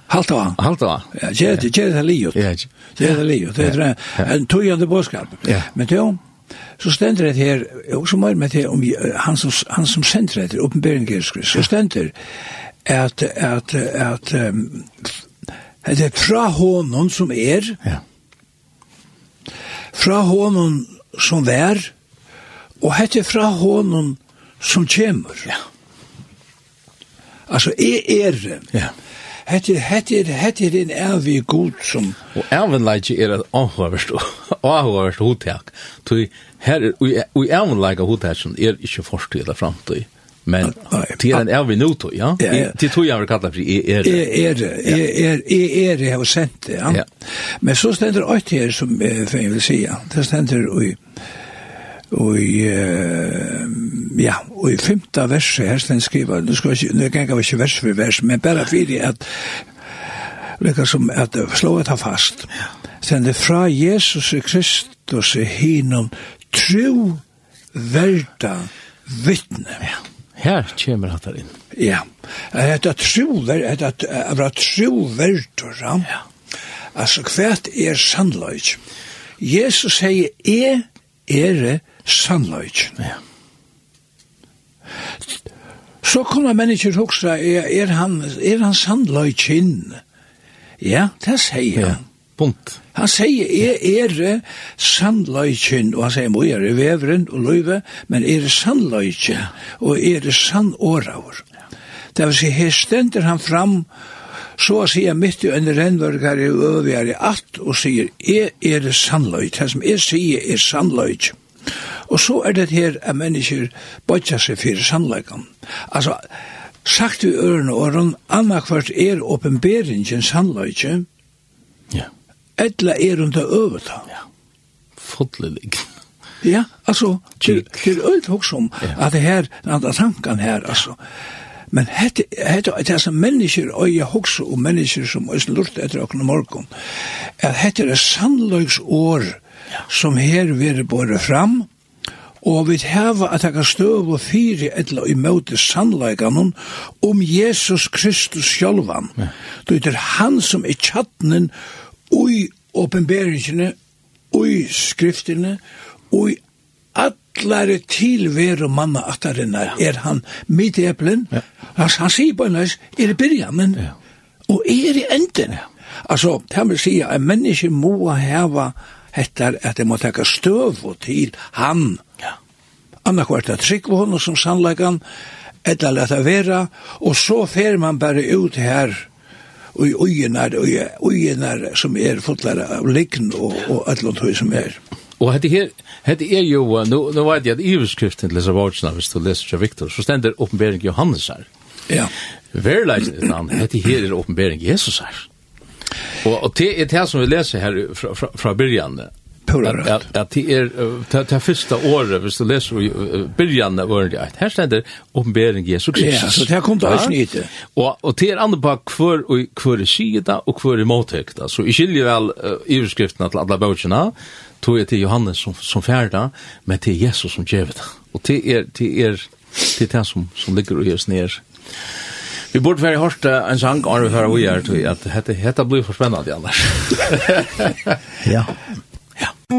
Halta han. Halta va. Ja, det det det livet. liot. Ja. Det er det livet. Det er en tojande boskap. Men det då så stender det her, og så mer med det om han som han som sender det uppenbarligen så stender at, at, at, att det er fra honom som er, Ja. Fra honom som vær og hette fra honom som kjemur. Ja. Altså, er, er, ja hette hette hette den er vi god som og ervenleike er at avhørst avhørst hotak tu her vi ervenleike hotak som er ikke forstå eller framtid men til den er vi nå to ja? Til to jeg vil kalle for er er er er er har sendt ja. Men så stender alt her som jeg vil si det stender og Og i, ja, og i femta verset, her Herstein skriver, nu skal jeg, nu ganger vi ikke vers for vers, men bare fyrir at, lika som at slået har fast. Sen det fra Jesus Kristus i hinom tro verda vittne. Ja. Her kommer han der inn. Ja. det Hetta tro, hetta vera tro verda. Ja. Altså, hvert er sannløyt. Jesus sier, er, er, sannløyt. Ja. Så kommer mennesker hoksa, er, er han, er han sannløyk inn? Ja, det sier han. Ja, bunt. Han sier, jeg er sannløyken, og han sier, må jeg er veveren og løyve, men er sannløyke, og er sann åraver. Det vil si, her stender han fram, så å si midt i en rennvørgare og øvigare at, og sier, jeg er sannløyk, det som jeg sier er sannløyk. Og så er det her at mennesker bøtja seg fyrir sannleggen. Altså, sagt i ørene åren, annakvart er åpenberingen sannleggen, ja. etla er hun til øveta. Ja, fotlelik. Ja, altså, til, til øyt hos om ja. at det her, at tanken her, altså, Men hette hette er dessa mennesker og jeg hugsa og mennesker som er lurt etter okkur morgun. At hette er sannløgs år som her vil båre fram, og vi heva at taka støv og fyri etla i møte sannleikanen om Jesus Kristus sjálvan. Ja. Det er han som er tjattnen ui åpenberingene, ui skriftene, ui allare tilveru manna attarinnar ja. er han midt i eplen. Ja. Altså, han sier på en løs, er i byrjanen, ja. og er i enden. Ja. Altså, det vil si at en menneske må heva hettar at det må taka støv og til han. Ja. Anna kvart at på honom som sannlegan, eller leta vera, og så fer man bare ut her og i ugenar, og i ugenar som er fotlar av likn og, og allant høy som er. Og hette her, hette er jo, nu, nu vet jeg at iverskriften leser vårdsna, hvis du leser til Viktor, så stender oppenbering Johannes her. Ja. Verleisen, hette her er oppenbering Jesus her. Og, og det er det som vi leser läser fra från från början. At, at det er det det første året hvis du leser i byrjan av året, det her stender oppenbering Jesu Kristus. Ja, så det kom då inte. Og, og det er andre på hver, hver kvar sida hver kvar mottäkta. Så jeg skiljer vel väl överskrifterna til alle bøkene, tog jeg til Johannes som, som färda, men til Jesus som gjevet. Og det er, det, er, det, er det som, som ligger og görs ner. Vi borde vara hörst en sang om vi för vi är till at dette, hetta blir för spännande annars. ja. Ja.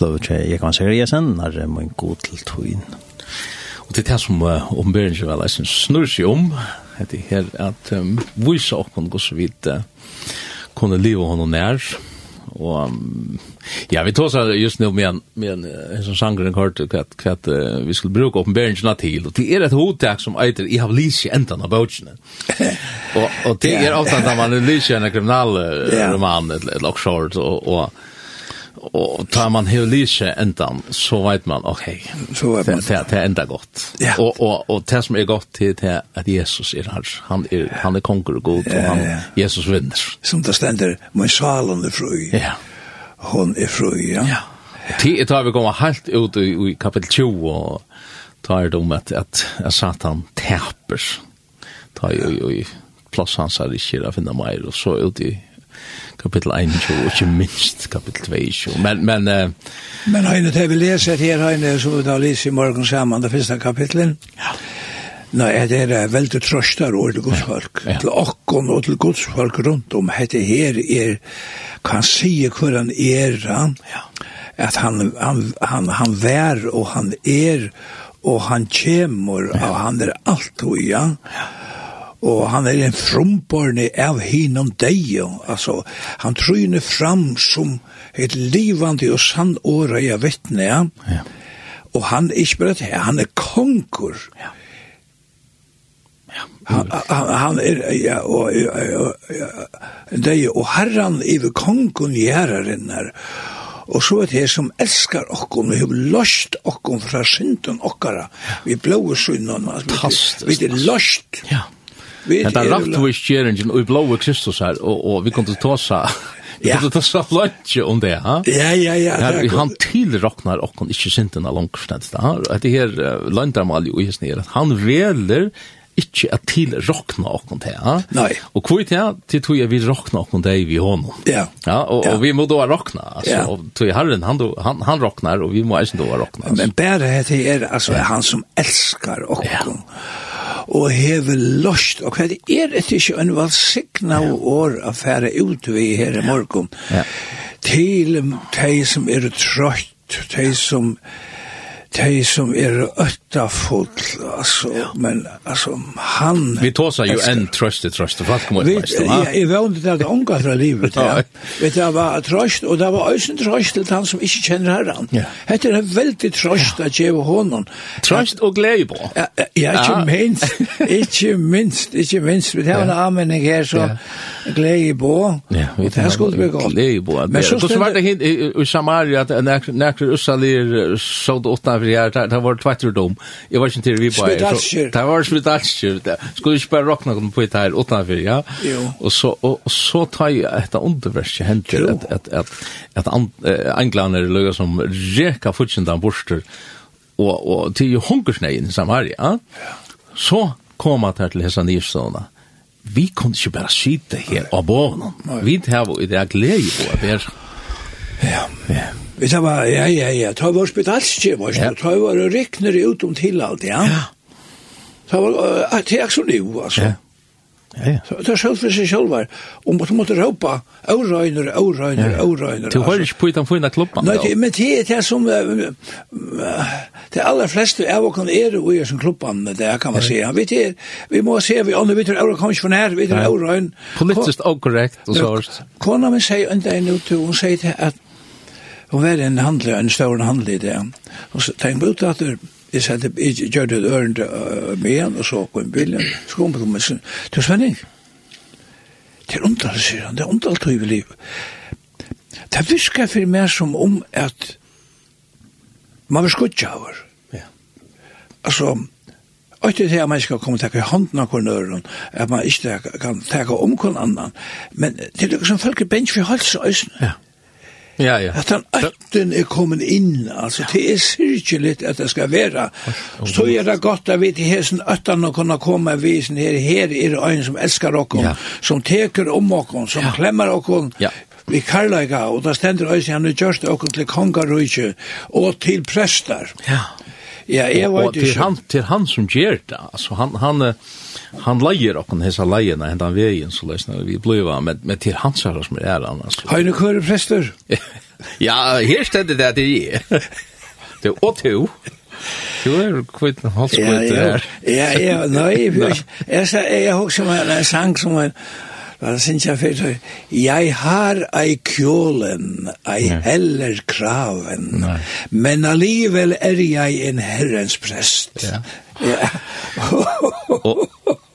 opplevd ikke jeg kan sier jeg sen, når jeg må gå til togjen. Og det er det som uh, omberingen vel, jeg synes, snur seg om, det her, at um, vise åkken går så vidt uh, kunne leve henne nær, og um, ja, vi tog seg just nå med en, med en, en som sanger en kort, hva, hva uh, vi skulle bruke åpenberingene til, og det er et hotak som eiter, jeg har lyst i enten av bøtjene. og, og det er ofte at man lyst i en kriminalroman, yeah. eller, eller, eller, eller, eller, eller, og tar man heolise endan, så vet man, ok, så vet man. Det, det er enda godt. Ja. Og, og, og det som er godt til det er at Jesus er her. Han er, han er konger og god, og han, ja. Jesus vinner. Som det stender, men salen er fri. Ja. Hon er fri, ja. Ja. Det tar vi kommer helt ut i, i kapitel 20, og tar det om at, at, at Satan taper. Tar jo i, i plass hans er ikke å finne mer, og så ut i kapitel 1 og ikke minst kapitel 2. Men, men, uh, men Heine, det vi leser her, Heine, som vi da leser i morgen sammen, det første kapitlet, ja. Nei, det er veldig trøstar ord til godsfolk, ja, ja. til okkon og til godsfolk rundt om. Hette her er, kan si hvor han er, han, ja. at han, han, han, han vær og han er, og han kjemur, ja. og han er alt og ja. ja og han er en frumborne av hinom deg, altså, han tryner fram som et livande og sann åra jeg vittne, ja. ja. Og han er ikke bare det, han er konkur. Ja. Ja. Han, han, han er, ja, og, ja, det er jo herran i kongen i herren her, Og så er det som elskar okkom, vi har løst okkom fra synden okkara, vi blåer synden, vi, vi er løst. Ja. Vi Men det er Hetta raftvis kjeringen og blåa Kristus her og og vi kunne ta seg, Vi kunne ta seg lunch om det, ha? Ja, ja, ja. Her han til roknar og kon ikkje sinten av langt stans da. At det her landamal jo is ned at han veler ikke at til rokna okkon til, ha? Nei. Og hvor til, til tog jeg vi rokna okkon til vi honom. Ja. Ja, og, ja. og vi må da rokna, altså, ja. og tog herren, han, han, han roknar, og vi må eisen da rokna. Altså. Men bare det er, altså, han som elskar okkon. Ja og heve lost, og hva er det ikke en valsikna ja. år å fære ut vi her i morgen, ja. til de som er trøtt de som de som er ötta full alltså ja. men altså, han Vi tåsar ju en tröste tröste fast kommer det fast. Ja, i vänd det att unga fra livet. Ja. Vet du, det var trøst, og det var ösen trøst til han som ikke kjenner herran. Ja. Hette er en väldigt tröst att ge honom. Trøst og glede på. Ja, ja, inte minst, ikke minst, ikke minst vi har en anmenning her, så glede på. Ja, vi det skulle bli gott. Glede på. Men så var det i Samaria at när Ussalir, så såg åt det var det var tvättur dom. Jag var ikke til vi bara. Det var spritalskyr. Skulle ikke bare råkna kom på det här utanför, ja. Og så og, så tar jeg jag ett undervärst händer at, at, att att englander lögar som reka futsendan borster og, og til hungersnejen i Samaria. Ja. Så kommer det til hessa nyrstona vi kunne ikke bare skyte her av bånen. Vi har jo i det glede på at det er Ja, ja. Vet du hva, ja, ja, ja, ta var spedalskje, var det, ta var rikner ut om til alt, ja. Ja. Ta var, at det er så nu, altså. Ja. Ja, ja. Det er selv for seg selv her. Og måtte måtte råpa, «Aurøyner, aurøyner, aurøyner». Du hører ikke på den fina klubben? Nei, det, men det er det som... Uh, Det aller fleste av oss er jo i sin klubben, det kan man si. Vi, er, vi må se, vi ånder, vi tror aurøyner kommer ikke for nær, vi tror aurøyner. Politisk og korrekt og sårst. Kona min sier en dag nå til, hun sier til at Og var en handler, en stor handler i det. Og så tenkte jeg ut at det jeg sette, jeg gjør det ørende med igjen, og så kom bilen, så kom jeg med sin, til Svenning. Det er omtalt, sier han, det er omtalt i livet. Det visker for meg som om at man vil skutja over. Ja. Altså, Og det er at man skal komme og takke hånden av kornøren, at man ikke kan takke om korn annan. Men det er liksom folk er bensk for halsen øyne. Ja. Ja, ja. At han øtten er kommet inn, altså, det er sirkelig at det skal være. Så er det godt at vi til hesen øtten og kunne komme og vise her, her er øyne som elskar okken, ja. som teker om okken, som ja. klemmer okken, ja. vi karlaga, og da stender øyne han er gjørst okken til kongarøyke og til prester. Ja. Ja, jeg vet ikke. Og til han, til han som gjør det, altså han, han, han leier okken hessa leierne, hentan veien, så løsner vi bliva, men, men til hans herre som er han, altså. Har du kører prester? ja, her stedet det til jeg. Det er åtte to. Du er kvitt en halskvitt her. Ja, ja, nei, jeg, jeg, jeg, jeg, jeg, jeg, jeg, jeg, jeg, jeg, jeg, jeg, jeg, jeg, jeg, jeg, jeg, jeg, jeg, Men jeg synes jeg fyrir, jeg har ei kjolen, ei heller kraven, Nei. men allivel er jeg en herrens prest. Ja. ja. og,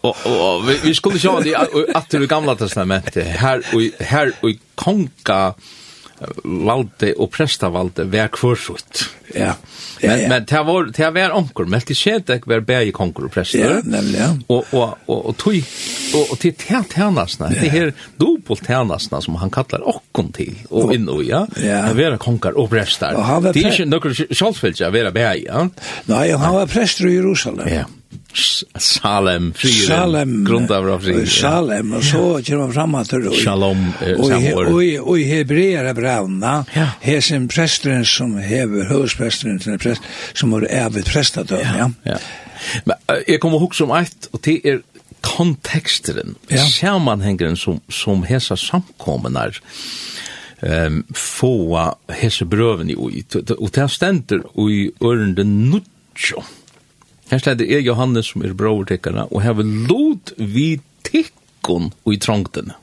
og, og, vi, vi skulle sjå det at det gamla testamentet, her og, her og konga valde og prestavalde vær kvarsutt. Ja. Yeah Men ja. men det var det var onkel, men var bäge konkur och präster. Ja, nämligen. Ja. Och och och och tog och och till tärt härnasna. Det här dubbelt härnasna som han kallar okkon till och in och ja. Det var konkar och präster. Det är inte några självfällt jag var bäge, ja. Nej, han var präster i Jerusalem. Ja. Salem, friren, Salem, grunda av friren. Salem, og så kommer man fram at det Shalom, samår. Og i hebreere brauna, her sin presteren som hever høvdspresteren til fungerende prest, som var evigt prestadøm, ja. ja. Men jeg kommer ihåg som eit, og det er konteksteren, ja. sammanhengeren som, som hesa samkommenar, um, få hese brøven i ui, og det stender ui ørende nudjo. Her stender er Johannes som er brøvertekkerne, og her vil lot vi tikkon i trongtene.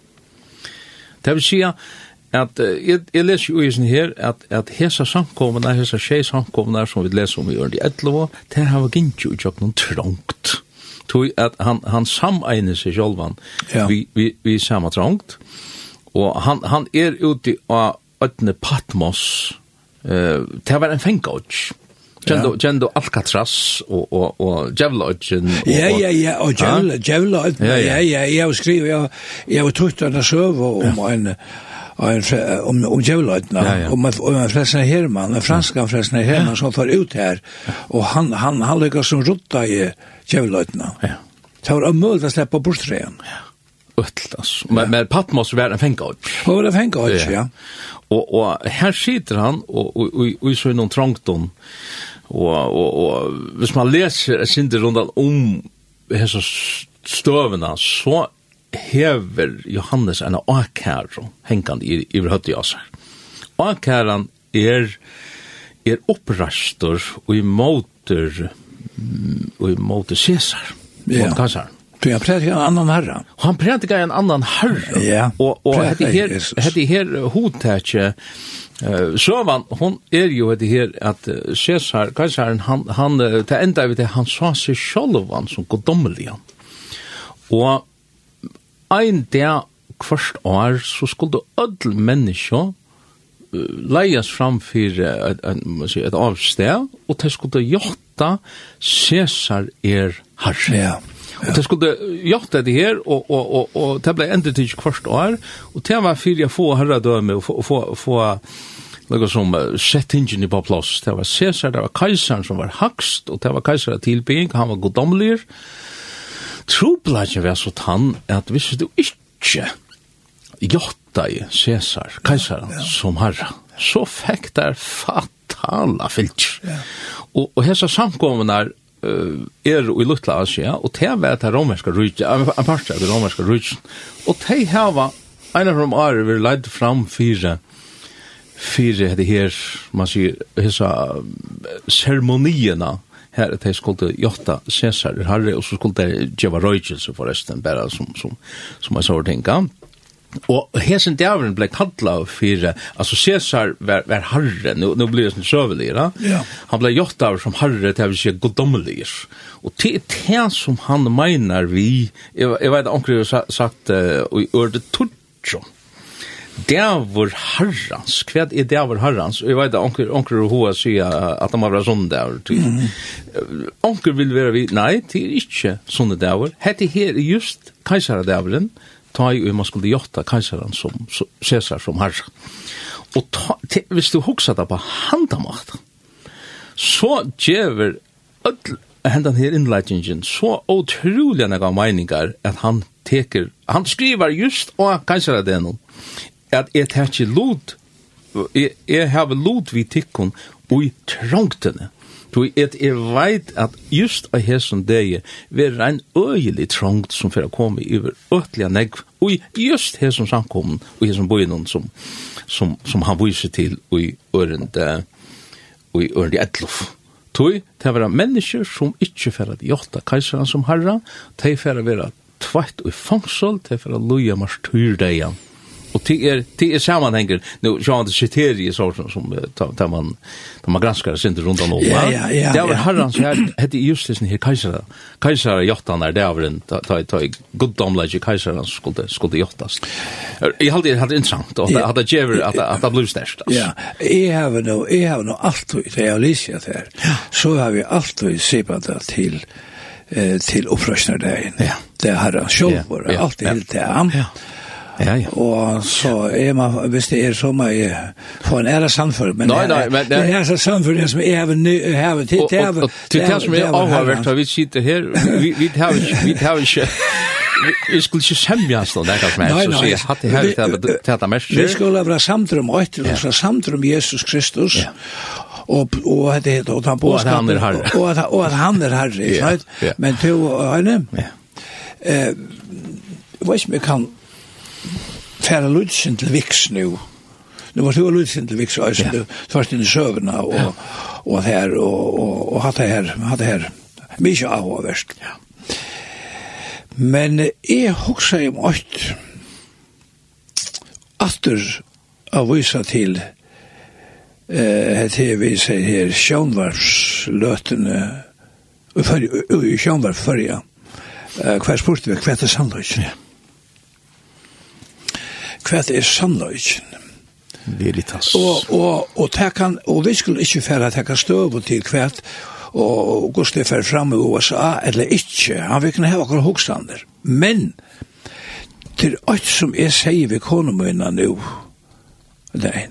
Det vil sige, at jeg, jeg leser jo i sin her at, at hesa samkomna, hesa tjej samkomna som vi leser om i Ørndi 11, det har vært ikke utjøkt noen trångt. Tog at han, han samegner seg sjølvan ja. vi, vi, vi samme trångt, og han, han er ute av Øtne Patmos, uh, det var en fengåts. Kjendo, ja. kjendo Alcatraz og, og, og Djevlodgen. Ja, ja, ja, og Djevlodgen, ja, ja, ja, jeg har skrivet, jeg har trutt denne søve om en, ja om om Jolotna och man och man Frelsner Herman, kan franska Frelsner Herman som tar ut här och han han han lyckas som rotta i Jolotna. Ja. Tar om möjligt att släppa bort trän. Ja. Ötl. Men men Patmos var en fängelse. Och var en fängelse, ja. Och och här sitter han och och och så någon trångton. Och och och hvis man läser synder runt om hessa stövna så hever Johannes en akæro hengande i, i høtt i oss. Akæran er, er opprastor og i måter og i måter Cæsar. Ja. Mot Kassar. Så han prædikar en annan herra. Han prædikar en annan herra. Ja, og, og hette her, hette her hodtætje, uh, Søvan, hon er jo hette her at Cæsar, Kassaren, han, han, det enda vi til, han sa seg sjolvan som goddommelig. Og ein dag kvart år så skulle öll menneska leias fram fyrir et avsted, og det skulle jotta Cæsar er herre. Ja. Og det skulle gjort det her, og, og, og, og det ble endret ikke kvart år, og det var fyrir jeg få herredømme, og få, få, få noe som sett ingen på plass. Det var Cæsar, det var kaisaren som var hakst, og det var kaisar tilbygging, han var goddomlig, Trobladjen var så tann at hvis du ikke gjotta i Caesar, kajsaren, ja, ja. som herra, så fikk der fatala fyllt. Ja. Og, og hessa samkommene uh, er i Lutla Asia, og te var det romerska rydgen, en part av det romerska rydgen, og te hava en av dem er vi leid fram fire fire det her, man sier, hessa seremonierna her at de skulle jotta Cæsar herre, og så skulle de gjøre røykelse forresten, bare som, som, som jeg så tenka. Og hesen djavren ble kallet for, altså Cæsar var, var herre, nå, nå blir det sånn søvelig, ja? Han ble gjort av som herre, det å si goddommelig. Og det er det som han mener vi, jeg, jeg vet, omkring har sagt, uh, og i øret tutsjon, Dævor harrans, hva er dævor harrans? Og jeg vet at onker, onker og hoa sier at de har vært sånne dævor. Mm. Onker vil være vi, nei, det er ikke sånne dævor. Hette her er just keisaradævoren, ta i og man skulle gjøtta keisaren som Cæsar som herre. Og ta, te, hvis du hoksa det på handamakt, så djever öll hendan her innleitingen så utrolig nega meiningar at han teker, han skriver just og keisaradævoren at jeg tar ikke lot, jeg, jeg har lot vi tikkun ui trongtene. Du et jeg veit at just av hesson degi ver ein øyelig trongt som fyrir å komme iver øtliga negv just hesson samkommen og hesson boinon som, som, som han viser til ui ørende i ørende etlof. Tui, det var mennesker som ikkje fer at jotta kaiseran som herra, de fyrir vera tvart og fangsol, de fer at loja marstyrdeia. Och det är det är sammanhänger nu jag inte kriterier så som som där man där man granskar sig inte runt om. Ja ja ja. Det var herrans här hette just det här kejsare. Kejsare jottan där det var en ta ta god domlage kejsare skulle skulle jottas. Jag hade det hade intressant och att att ge att att det blev störst. Ja. Jag har nu jag har nu allt det jag läser här. Så har vi allt vi ser på det till eh till upprörsnardagen. Ja. Det har jag själv varit allt helt där. Ja. Ja, ja. Og så er man, hvis det er så mye, for en ære samfunn, men, nei, nei, men det er så samfunn som jeg har ny, har til, det er, Og til det som er avhåvert, har vi sitter her, vi har ikke, vi skulle ikke semjas noe nekast mer, så sier jeg hatt det her til dette mest. Vi skulle være samtrum og etter, så samtrum Jesus Kristus, og og at det og han boskap og at og at han er herre, right? Men to øyne. Eh, vet mig kan færa lutsen til viks nu. Nu var du lutsen til viks, og du først inn i søvna og, og her, og, og, og hatt det her, hatt det her. Mykje av og verst. Ja. Men jeg hoksa om åkt atter av vysa til eh, til vi sier her sjånvarsløtene i sjånvarfyrja hver spurte vi hver til sannløsene. Ja hva er sannløyken. Veritas. Og, og, og, kan, og vi skulle ikke fære at jeg kan støve til hva og Gusti fer fram i USA eller ikkje, han vil kunne heva akkur hokstander. Men, til alt som jeg sier vi konumøyna nu, nei,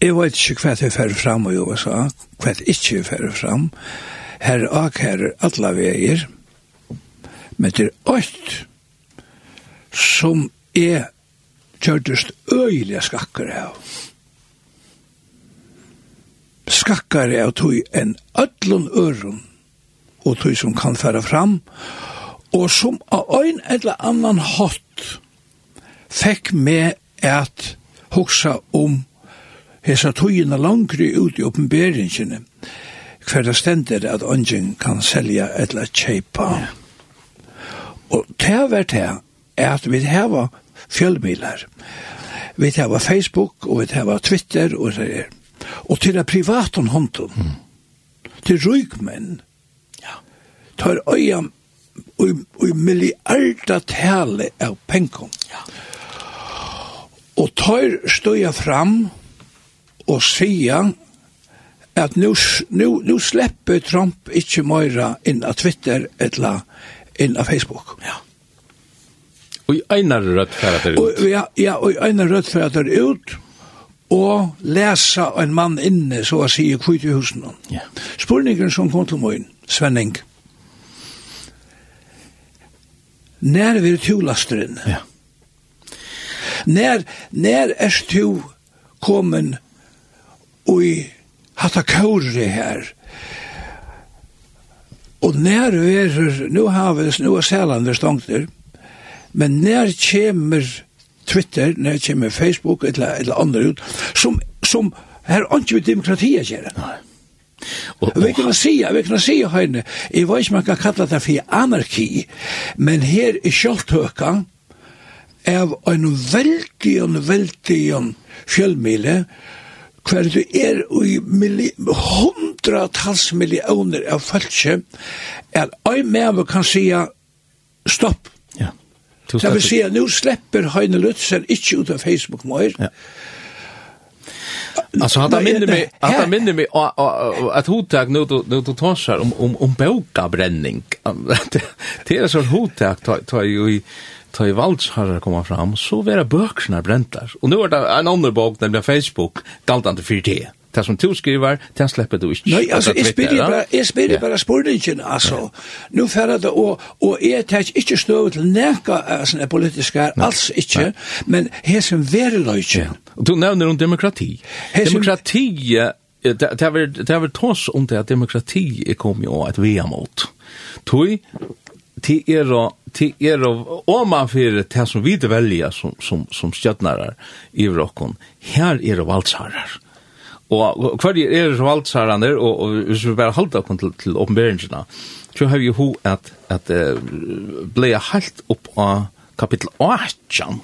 jeg vet ikke hva det fer fram i USA, hva det ikkje fer fram, her ak her alla veier, men til alt som er kjørtest øyelige skakker av. Skakker av tog en ødlun øren og tog som kan fære fram og som av en eller annan hatt fekk med at hoksa om hesa tøyina langri ut i oppenberingene hver det stender at ånden kan selja eller kjeipa. Og det var det at vi har fjølmiler. Vi har Facebook, og vi har Twitter, og så er. Og til det private hånden, mm. til rygmenn, ja. tar øya og, og milliarda tale av penkom. Ja. Og tar støya fram og sier at nu, nu, nu slipper Trump ikke møyra inn av Twitter eller inn av Facebook. Ja. Og i einar rødt færa ut. Ja, ja, og einar rødt færa ut, og lesa en mann inne, så å si, i kvitt i husen. Ja. Spurningen som kom til morgen, Svenning. Nær vi er tulasteren? Ja. Nær, nær er tu kommen og hatta kauri her, Og nær er, nu har vi, nu er Sæland vi stångter, Men när kommer Twitter, när kommer Facebook, eller, eller andra ut, som, som her ikke vi demokrati att göra. Og, vi kan si, vi kan si høyne, i vet ikke man kan kalla det for anarki, men her i kjoltøka er en veldig, en veldig fjellmile, hver du er i hundratals millioner av følse, er en med kan si stopp, Det vil si at nå slipper Heine Lutzer ikke ut av Facebook mer. Ja. Alltså han minner mig att han minner mig att hottag nu nu då tar om om om bokarbränning. Det är så hottag tar ju i tar ju valts har komma fram så vara böckerna bräntas. Och nu är det en annan bok nämligen Facebook galtande 4T det som du skriver, det släpper du ikke. Nei, altså, jeg spyrir ja? bare, jeg spyrir yeah. bare spurningen, altså. Yeah. Nå færre det, og, og jeg tar ikke støv til nekka sånne politiske her, alls ikke, men her hesen veriløyken. Ja. Du nevner om demokrati. Hesen... Demokrati, det har vel tås om det at demokrati er kommet og et via mot. Tui, til er og til er og om man fyrir det som vi velja som, som, som stjøtnarar i vrokken, her er og valtsarar. Og hver er som alt sier han der, og, og hvis vi bare halda okkur til, til åpenberingene, så har vi jo at, at uh, jeg halt opp av kapittel 18,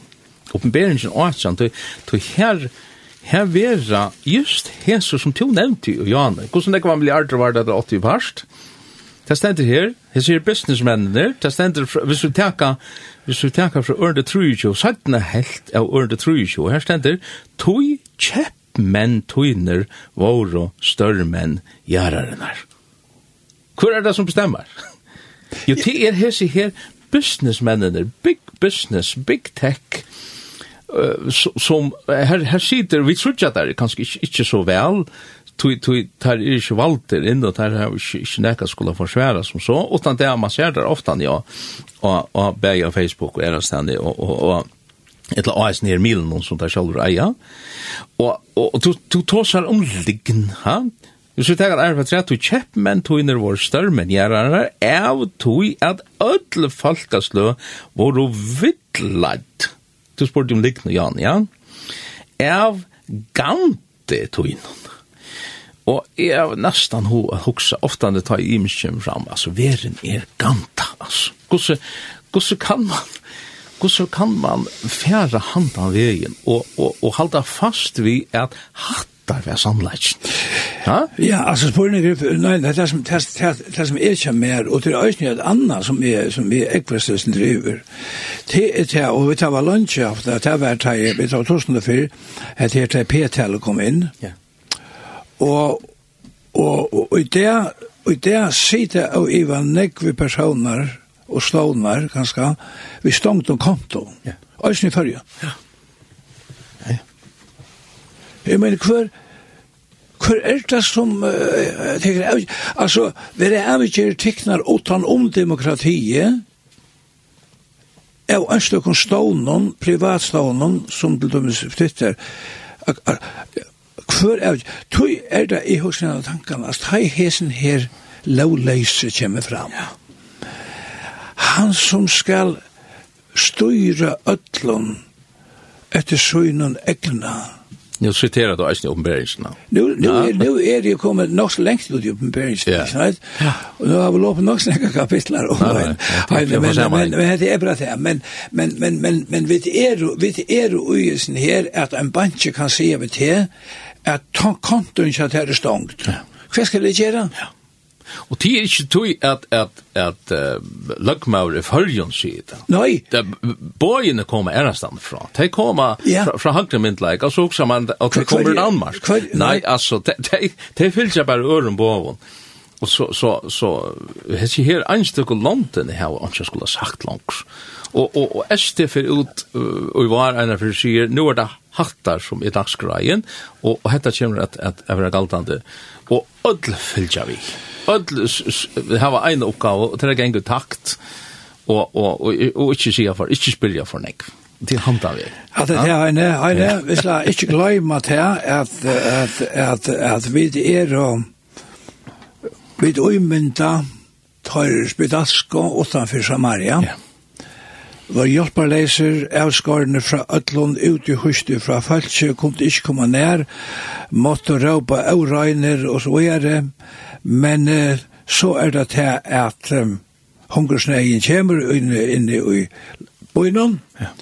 åpenberingen 18, til, til her, her vera just Jesus som to nevnte jo, Johanne, hvordan det kan bli aldri var det 80 parst, Det stender her, her sier businessmennene, det stender, hvis vi tenker, hvis vi tenker fra Ørnde Trujitjo, sattene helt av Ørnde og her stender, tog kjepp menn tøyner våre større menn gjærarenar. Hvor er det som bestemmer? Jo, det er hese her businessmennene, big business, big tech, uh, som her, her sitter, vi tror ikke at det er kanskje ikke, ikke så vel, tui tui tar er ikkje valter inn og tar er ikkje, ikkje nekka skulle forsværa som så, utan det er man ser der ofta ja, og, og, og bæg Facebook og erastandi og, og, og, ett AS nere milen, og som det selv eia Og, og, du du tåsar om liggen, ha? Hvis vi tenker erfa tre, du kjepp menn tøyner vår større menn gjerare, av tøy at ødle falkaslø var jo vittladd. Du spurte om liggende, Jan, ja? Av gante tøynen. Og jeg er nesten ho ofte når jeg tar i imskjem fram, altså, veren er ganta, altså. Gosse, gosse kan man hvordan kan man fjære handa av veien og, og, og halda fast vi at hattar vi er samleitjen? Ja? ja, altså spørsmålet er, nei, det er som, det er, det som er ikke mer, og det er også et annet som er, som er ekvestøsten driver. Det er det, og vi tar var lunsje, det var det, vi tar torsene at det er det P-tallet kom inn, ja. og, og, og, og i det, og i det sitter og Ivan Nekvi personer, og stånar ganske, vi stångt om konto. Ja. Øysen i fyrja. Ja. Ja. Jeg mener, hver, hver er det som, uh, tenker, altså, vi er ikke tiknar utan om demokratiet, av ønskjøkken stånen, privatstånen, som til dømes flytter, Hvor er det, tog er det i hos denne tankene, at hei hesen her lovleise kommer fram. Ja han som skal styra ötlun etter søgnen egna. Nu citerar du eisen i oppenberingsna. Nu, nu, ja. nu er det jo kommet nok så lengt ut i oppenberingsna, ja. right? Ja. Og nu har vi lov på nok snakka lengt kapitlar om det. Men, men, men, men, det er bra det. Men, men, men, men, men vi er, vi er uisen her at en banke kan se vi til at kontoen ikke er stongt. Ja. Hva skal det gjøre? Ja. Og det er ikke tog at, at, at uh, løgmaur er følgen sier det. Nei. Det, bøyene kommer ærestand fra. De kommer ja. fra, fra høyre myndleik, og så også man, og de kommer i Danmark. Kvar, nei, altså, de, de, de fyller seg bare øren på oven. Og så, så, så, hessi her anstykke London her, og ikke skulle ha sagt langs. Og, og, og SD fyrir ut, og var ena fyrir sier, nu er det hattar som er dagsgreien, og, og hetta kommer at, at, at, at, at, at, at, at, at, öll hava ein uppgåva og det gänga takt og og og og inte se for inte spela for nek till handa vi. Att det är en en vi ska inte glömma att at at at att vi är och vi då imenta tar spedasko utanför Samaria. Ja. Var hjelparleiser avskarne fra Øtlund ut i hustu fra Falsje, kom til ikke komme nær, måtte råpa avregner og så gjøre, men uh, så er det til at um, hungersnegen kommer inn, inn i bøynen, ja.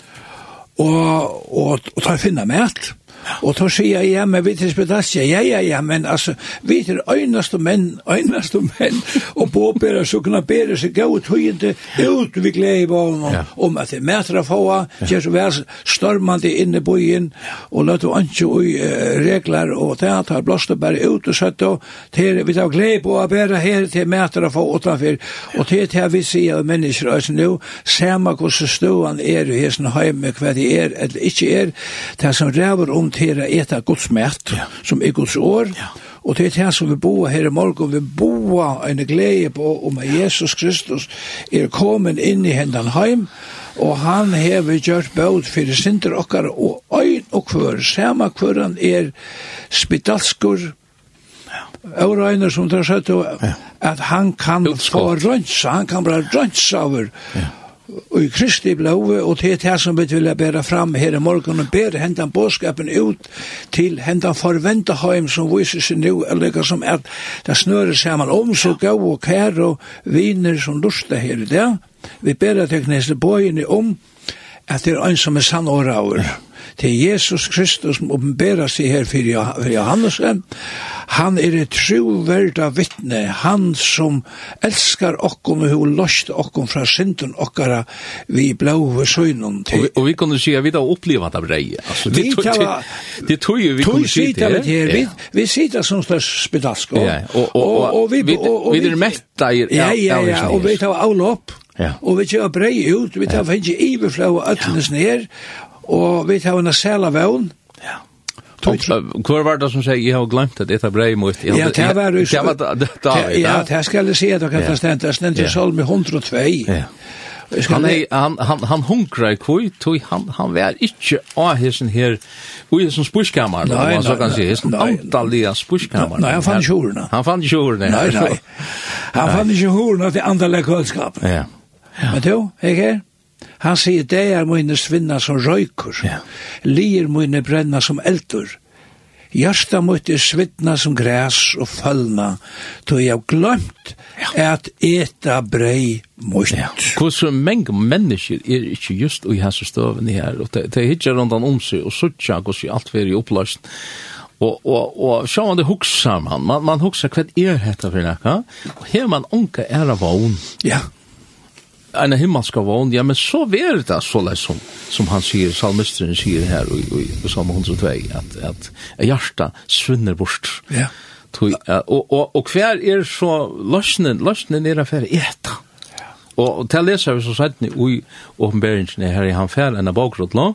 og, og, og tar finna mæt, Og då sier jeg, ja, men vi til spedasje, ja, ja, ja, men altså, vi til øynaste menn, øynaste menn, og påbærer, så kunne bære seg gau tøyende ut vi glede i vågen, ja. om at det er mætre få, ja. så vær stormande inne i bøyen, og løtte ikke ui uh, regler, og det at har blåst bare ut og søtt, og til vi tar glede på å bære her til mætre få utenfor, og til til vi sier av mennesker, altså nu, sema hvordan stående er i hessen heim, hva det er, eller ikke er, det som ræver om håndtere et av Guds mæt, ja. som er Guds år, ja. og det er det som vi bor her i morgen, vi boer en glede på om at Jesus Kristus er kommet inn i hendene heim, og han hever gjort bød for sinter okkar og øyn og kvør, samme kvør han er spedalskur, Øyreiner som det har sett, at han kan få rønsa, han kan bare rønsa over, ja i Kristi blåve, og til det som vi vil bæra fram her i morgen, og bæra hendan bådskapen ut til hendan forventeheim som viser seg nu, eller som er, det snører sammen om så gav og kær og viner som lusta her i det. Vi bæra tekniske bøyene om at det er en som er sann og rauer. Ja til Jesus Kristus som oppenberer seg her for Johannes. Han er et troverda vittne, han som elskar okkom og hun lost okkom fra synden okkara vi blåve søgnen til. Og vi kunne si at vi da oppleva det brei. Vi det tog jo vi kunne si det. Vi, vi sitter som slags spedalsk. Ja, Og og, og, vi vi, vi er metta i Ja, ja, ja, og vi tar avlopp. Ja. Og vi tar brei ut, vi tar finnes i iverflå og øtlenes ned, og vi har en sæla vøvn. Ja. Hvor var det som sier, jeg har glemt at dette brei mot... Ja, det var det. Ja, det skal jeg si at dere kan stende. Det stendte i salm i 102. Ja. Han, er, han, han, han hunkra i kvui, tog han, han var ikkje av hessen her, ui hessen spurskammar, nei, man så kan si, hessen antalliga spurskammar. Nei, han fann ikke. Han fann ikke. Nei, nei. Han fann ikke horna til antalliga kvöldskap. Ja. Men du, ikke her? Han sier, det er mine svinna som røyker, ja. lir mine brenna som eldur. Hjärsta mot er svittna som gräs og fallna, då jeg glömt at eta brei mot. Ja. Hvor mange mennesker er ikke just i hans støven her, og det er hittar rundt om seg, og suttja hos i alt veri oppløst. Og, og, og sjå man det hugsa man, man, man hugsa hva er hetta for nekka, og her man onka er av vogn. Ja, ja en himmelska vogn, ja, men så ver det så lätt som, som han sier, salmisteren sier her i, i, i Psalm 102, at, at hjarta svinner bort. Ja. Tui, og, og, og hver er så løsnen, løsnen er affære eta. Ja. Og, og til leser vi så sett i åpenberingen her i han fær enn av bakgrunn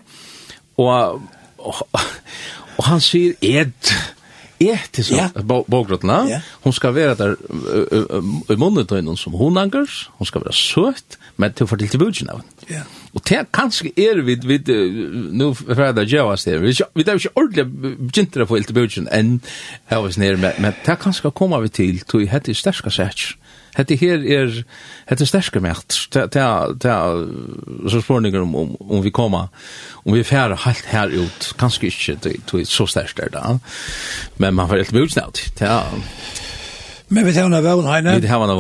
og, og, og han sier, et, et til yeah. bakgrunnen, ja. hun skal være der i munnen som hun angers, hun skal være søtt, men til fortell til budgen av. Ja. Og det er kanskje er vi, vi nå fra det gjør oss det, vi er ikke ordentlig begynt å få til budgen enn her oss nere, men, men det er kanskje kommer vi til, til hette sterske sæts. Hette her er, hette sterske mært, det er så spørninger om, om, om vi kommer, om vi færre helt her ut, kanskje ikke til, til så sterske er det, men man får helt budgen av det, det er, Men vi tar henne av Heine. Vi tar henne av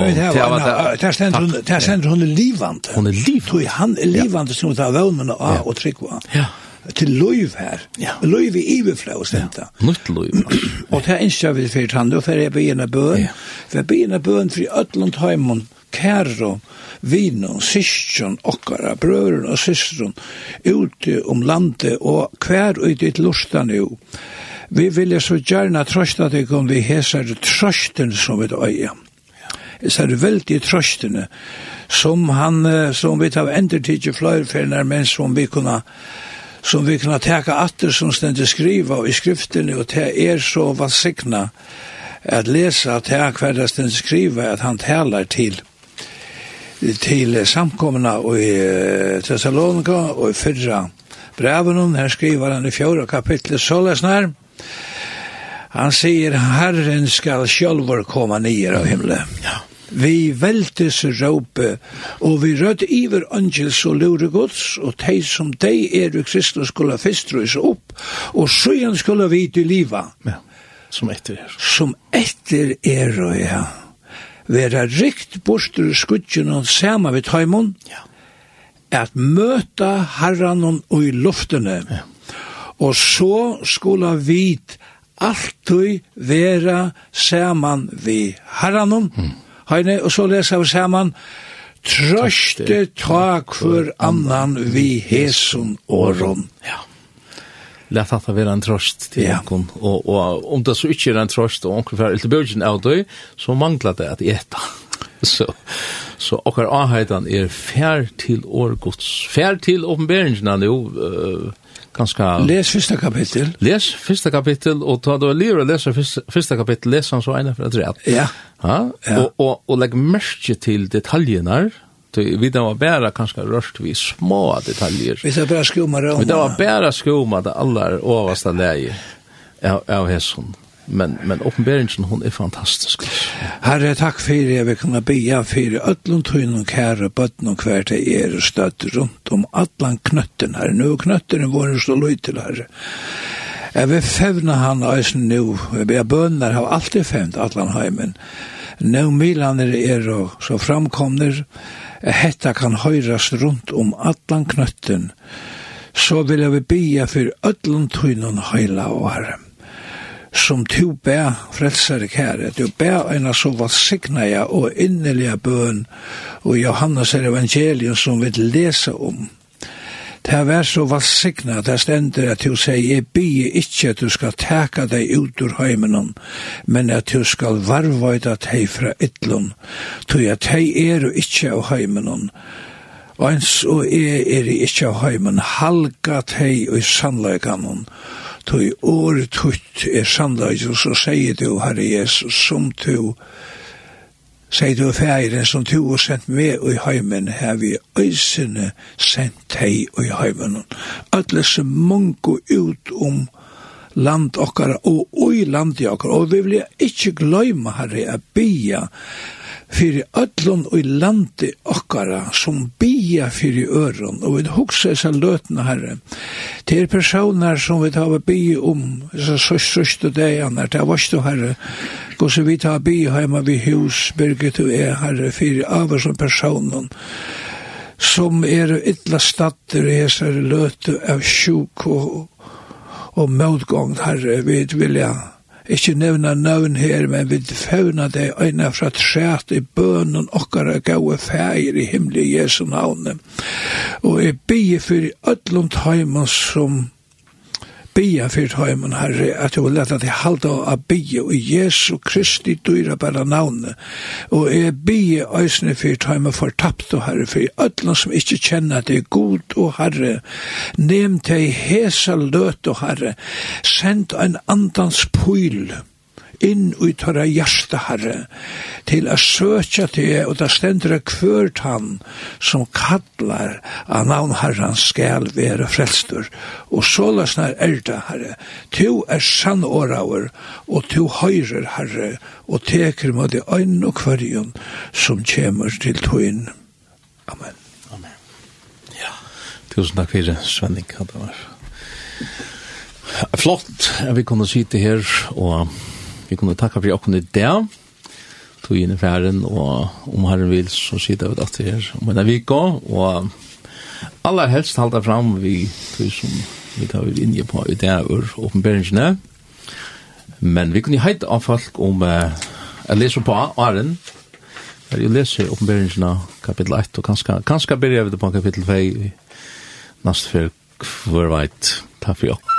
Det Der stender hun er livant. Hun er livant. Tog han er livant som tar Vøvn og Tryggva. Ja. Til løyv her. Ja. Løyv i iverflå og stendta. Nytt løyv. Og det er ikke vi fyrt han, og for jeg begynner bøen. For jeg begynner bøen for i Øtlund Heimund, Kæro, Vino, syskjon, Okkara, Brøren og Sistjon, ute om landet og hver ut i Lorsta nu. Vi vil så gjerne trøsta deg om vi hesar trøsten som vi er Hesar veldig trøstene som han, som vi tar endertidje fløyrferner, men som vi kunne som vi kunne teka atter som stendig skriva i skriftene, og det er så vansikna at lesa at her hver det stendig skriva at han talar til til samkomna og i Thessalonika og i fyrra breven her skriver han i fjorda kapitlet sålesnær, Han sier, Herren skal sjølver komme nyer av himmelen. Ja. Vi veltes råpe, og vi rødt iver angels og lure gods, og de som de er i Kristus skulle fistrøys opp, og søyen skulle vi til livet. Ja, som etter er. Som etter er, ja. Være rikt bostur skudgen og sama vid taimon, ja. at møta herran og i luftene, ja Og så skulle vi alltid vera saman vi herranom. Mm. Heine, og så leser vi saman Trøste tak for annan vi hesun åron. Ja. La fatta vera en trøst til ja. onkon, og, og om det så ikke er en trøst, og onkon fyrir til bøgjen av døy, så mangla det at eta. så, så okkar aheitan er fær til årgods, fær til åpenberingen nu, uh, ganska... Les första kapitel. Läs första kapitel, och ta då lera och läsa första kapitel, läs han så ena för att rätt. Ja. Ja, ja. och, och, och lägg märke till detaljerna, vi det var bara kanske rörst vi små detaljer. Vi det bara skumma det. Vi det var bara skumma det allra översta läge av, av hässon men men uppenbarelsen hon är fantastisk. Herre tack för det vi kan be för öllum tunn och herre bötten och kvärt är er stött runt om allan knötten här nu knötten var så lite herre. Jag vill fevna han ösen nu. Jag ber bönder har alltid fevnt allan heimen. Nu milaner er och så framkomner hetta kan høyrast rundt om allan knøtten. Så vil jeg vi bia för öllum tunn og heila og herre som tu bær frelsere kære, du bær en av så valsigneia og innelige bøn og Johannes er evangelium som vi lese om. Det er vært så valsigna, det stender at du sier, jeg bygge ikke at du skal teka deg ut ur heimenon, men at du skal varvøyda deg fra ytlun, tog at deg er og ikke av heimenon, og ens og er er ikke av heimen, halga deg og i og Tøy året tutt er sannleis, og så sier du, Herre Jesus, som du, sier du færen som du har sendt med i heimen, her vi øysene sendt deg i heimen. Alle som mange ut om land okkar og i land i okkar, og vi vil ikke gløyma, Herre, a bia fyrir öllun og i landi okkara som bia fyrir øron og vi hugsa þessa lötna herre. Til er personar som vi tar bi om essa søst deianar det er varstu herre gos vi tar bi heima vi hus Birgit og er herre fyrir av som personen som er illa statter i essa lötu av sjuk og, og motgång herre. Vi vilja ikke nevna navn her, men vi fevna det øyne fra træt i bønnen okkara gaue fægir i himmelig Jesu navn. Og jeg bygge fyrir öllund heimann som bia fyrir heimen herre, at jeg vil leta til halda av bia og Jesu Kristi dyra bara navne, og jeg bia æsne fyrir heimen for tapt og herre, fyrir öllum som ikkje kjenner det er god og herre, nem til hesa løt og herre, send ein andans pyl, inn i tørre hjerte herre, til å søke til, og det stender kvørt han som kallar av navn herren skal være frelstur, og så løsner er det herre, to er sann åraver, og to høyrer herre, og teker med de øynene og kvarjon som kommer til tøyen. Amen. Amen. Ja, tusen takk fyrir, det, Svenning, det var flott at vi kunne sitte her og Vi kunne takka for åkken i det, tog inn i færen, og om herren vil, så sitter vi datter her om en vika, og aller helst halda fram vi tog som vi tar vi inje på i det ur åpenberingene. Men vi kunne heita av folk om uh, jeg leser på Aren, Jeg leser åpenberingene kapittel 1, og kanskje, kanskje begynner vi det på kapittel 2 i neste for hver veit. Takk for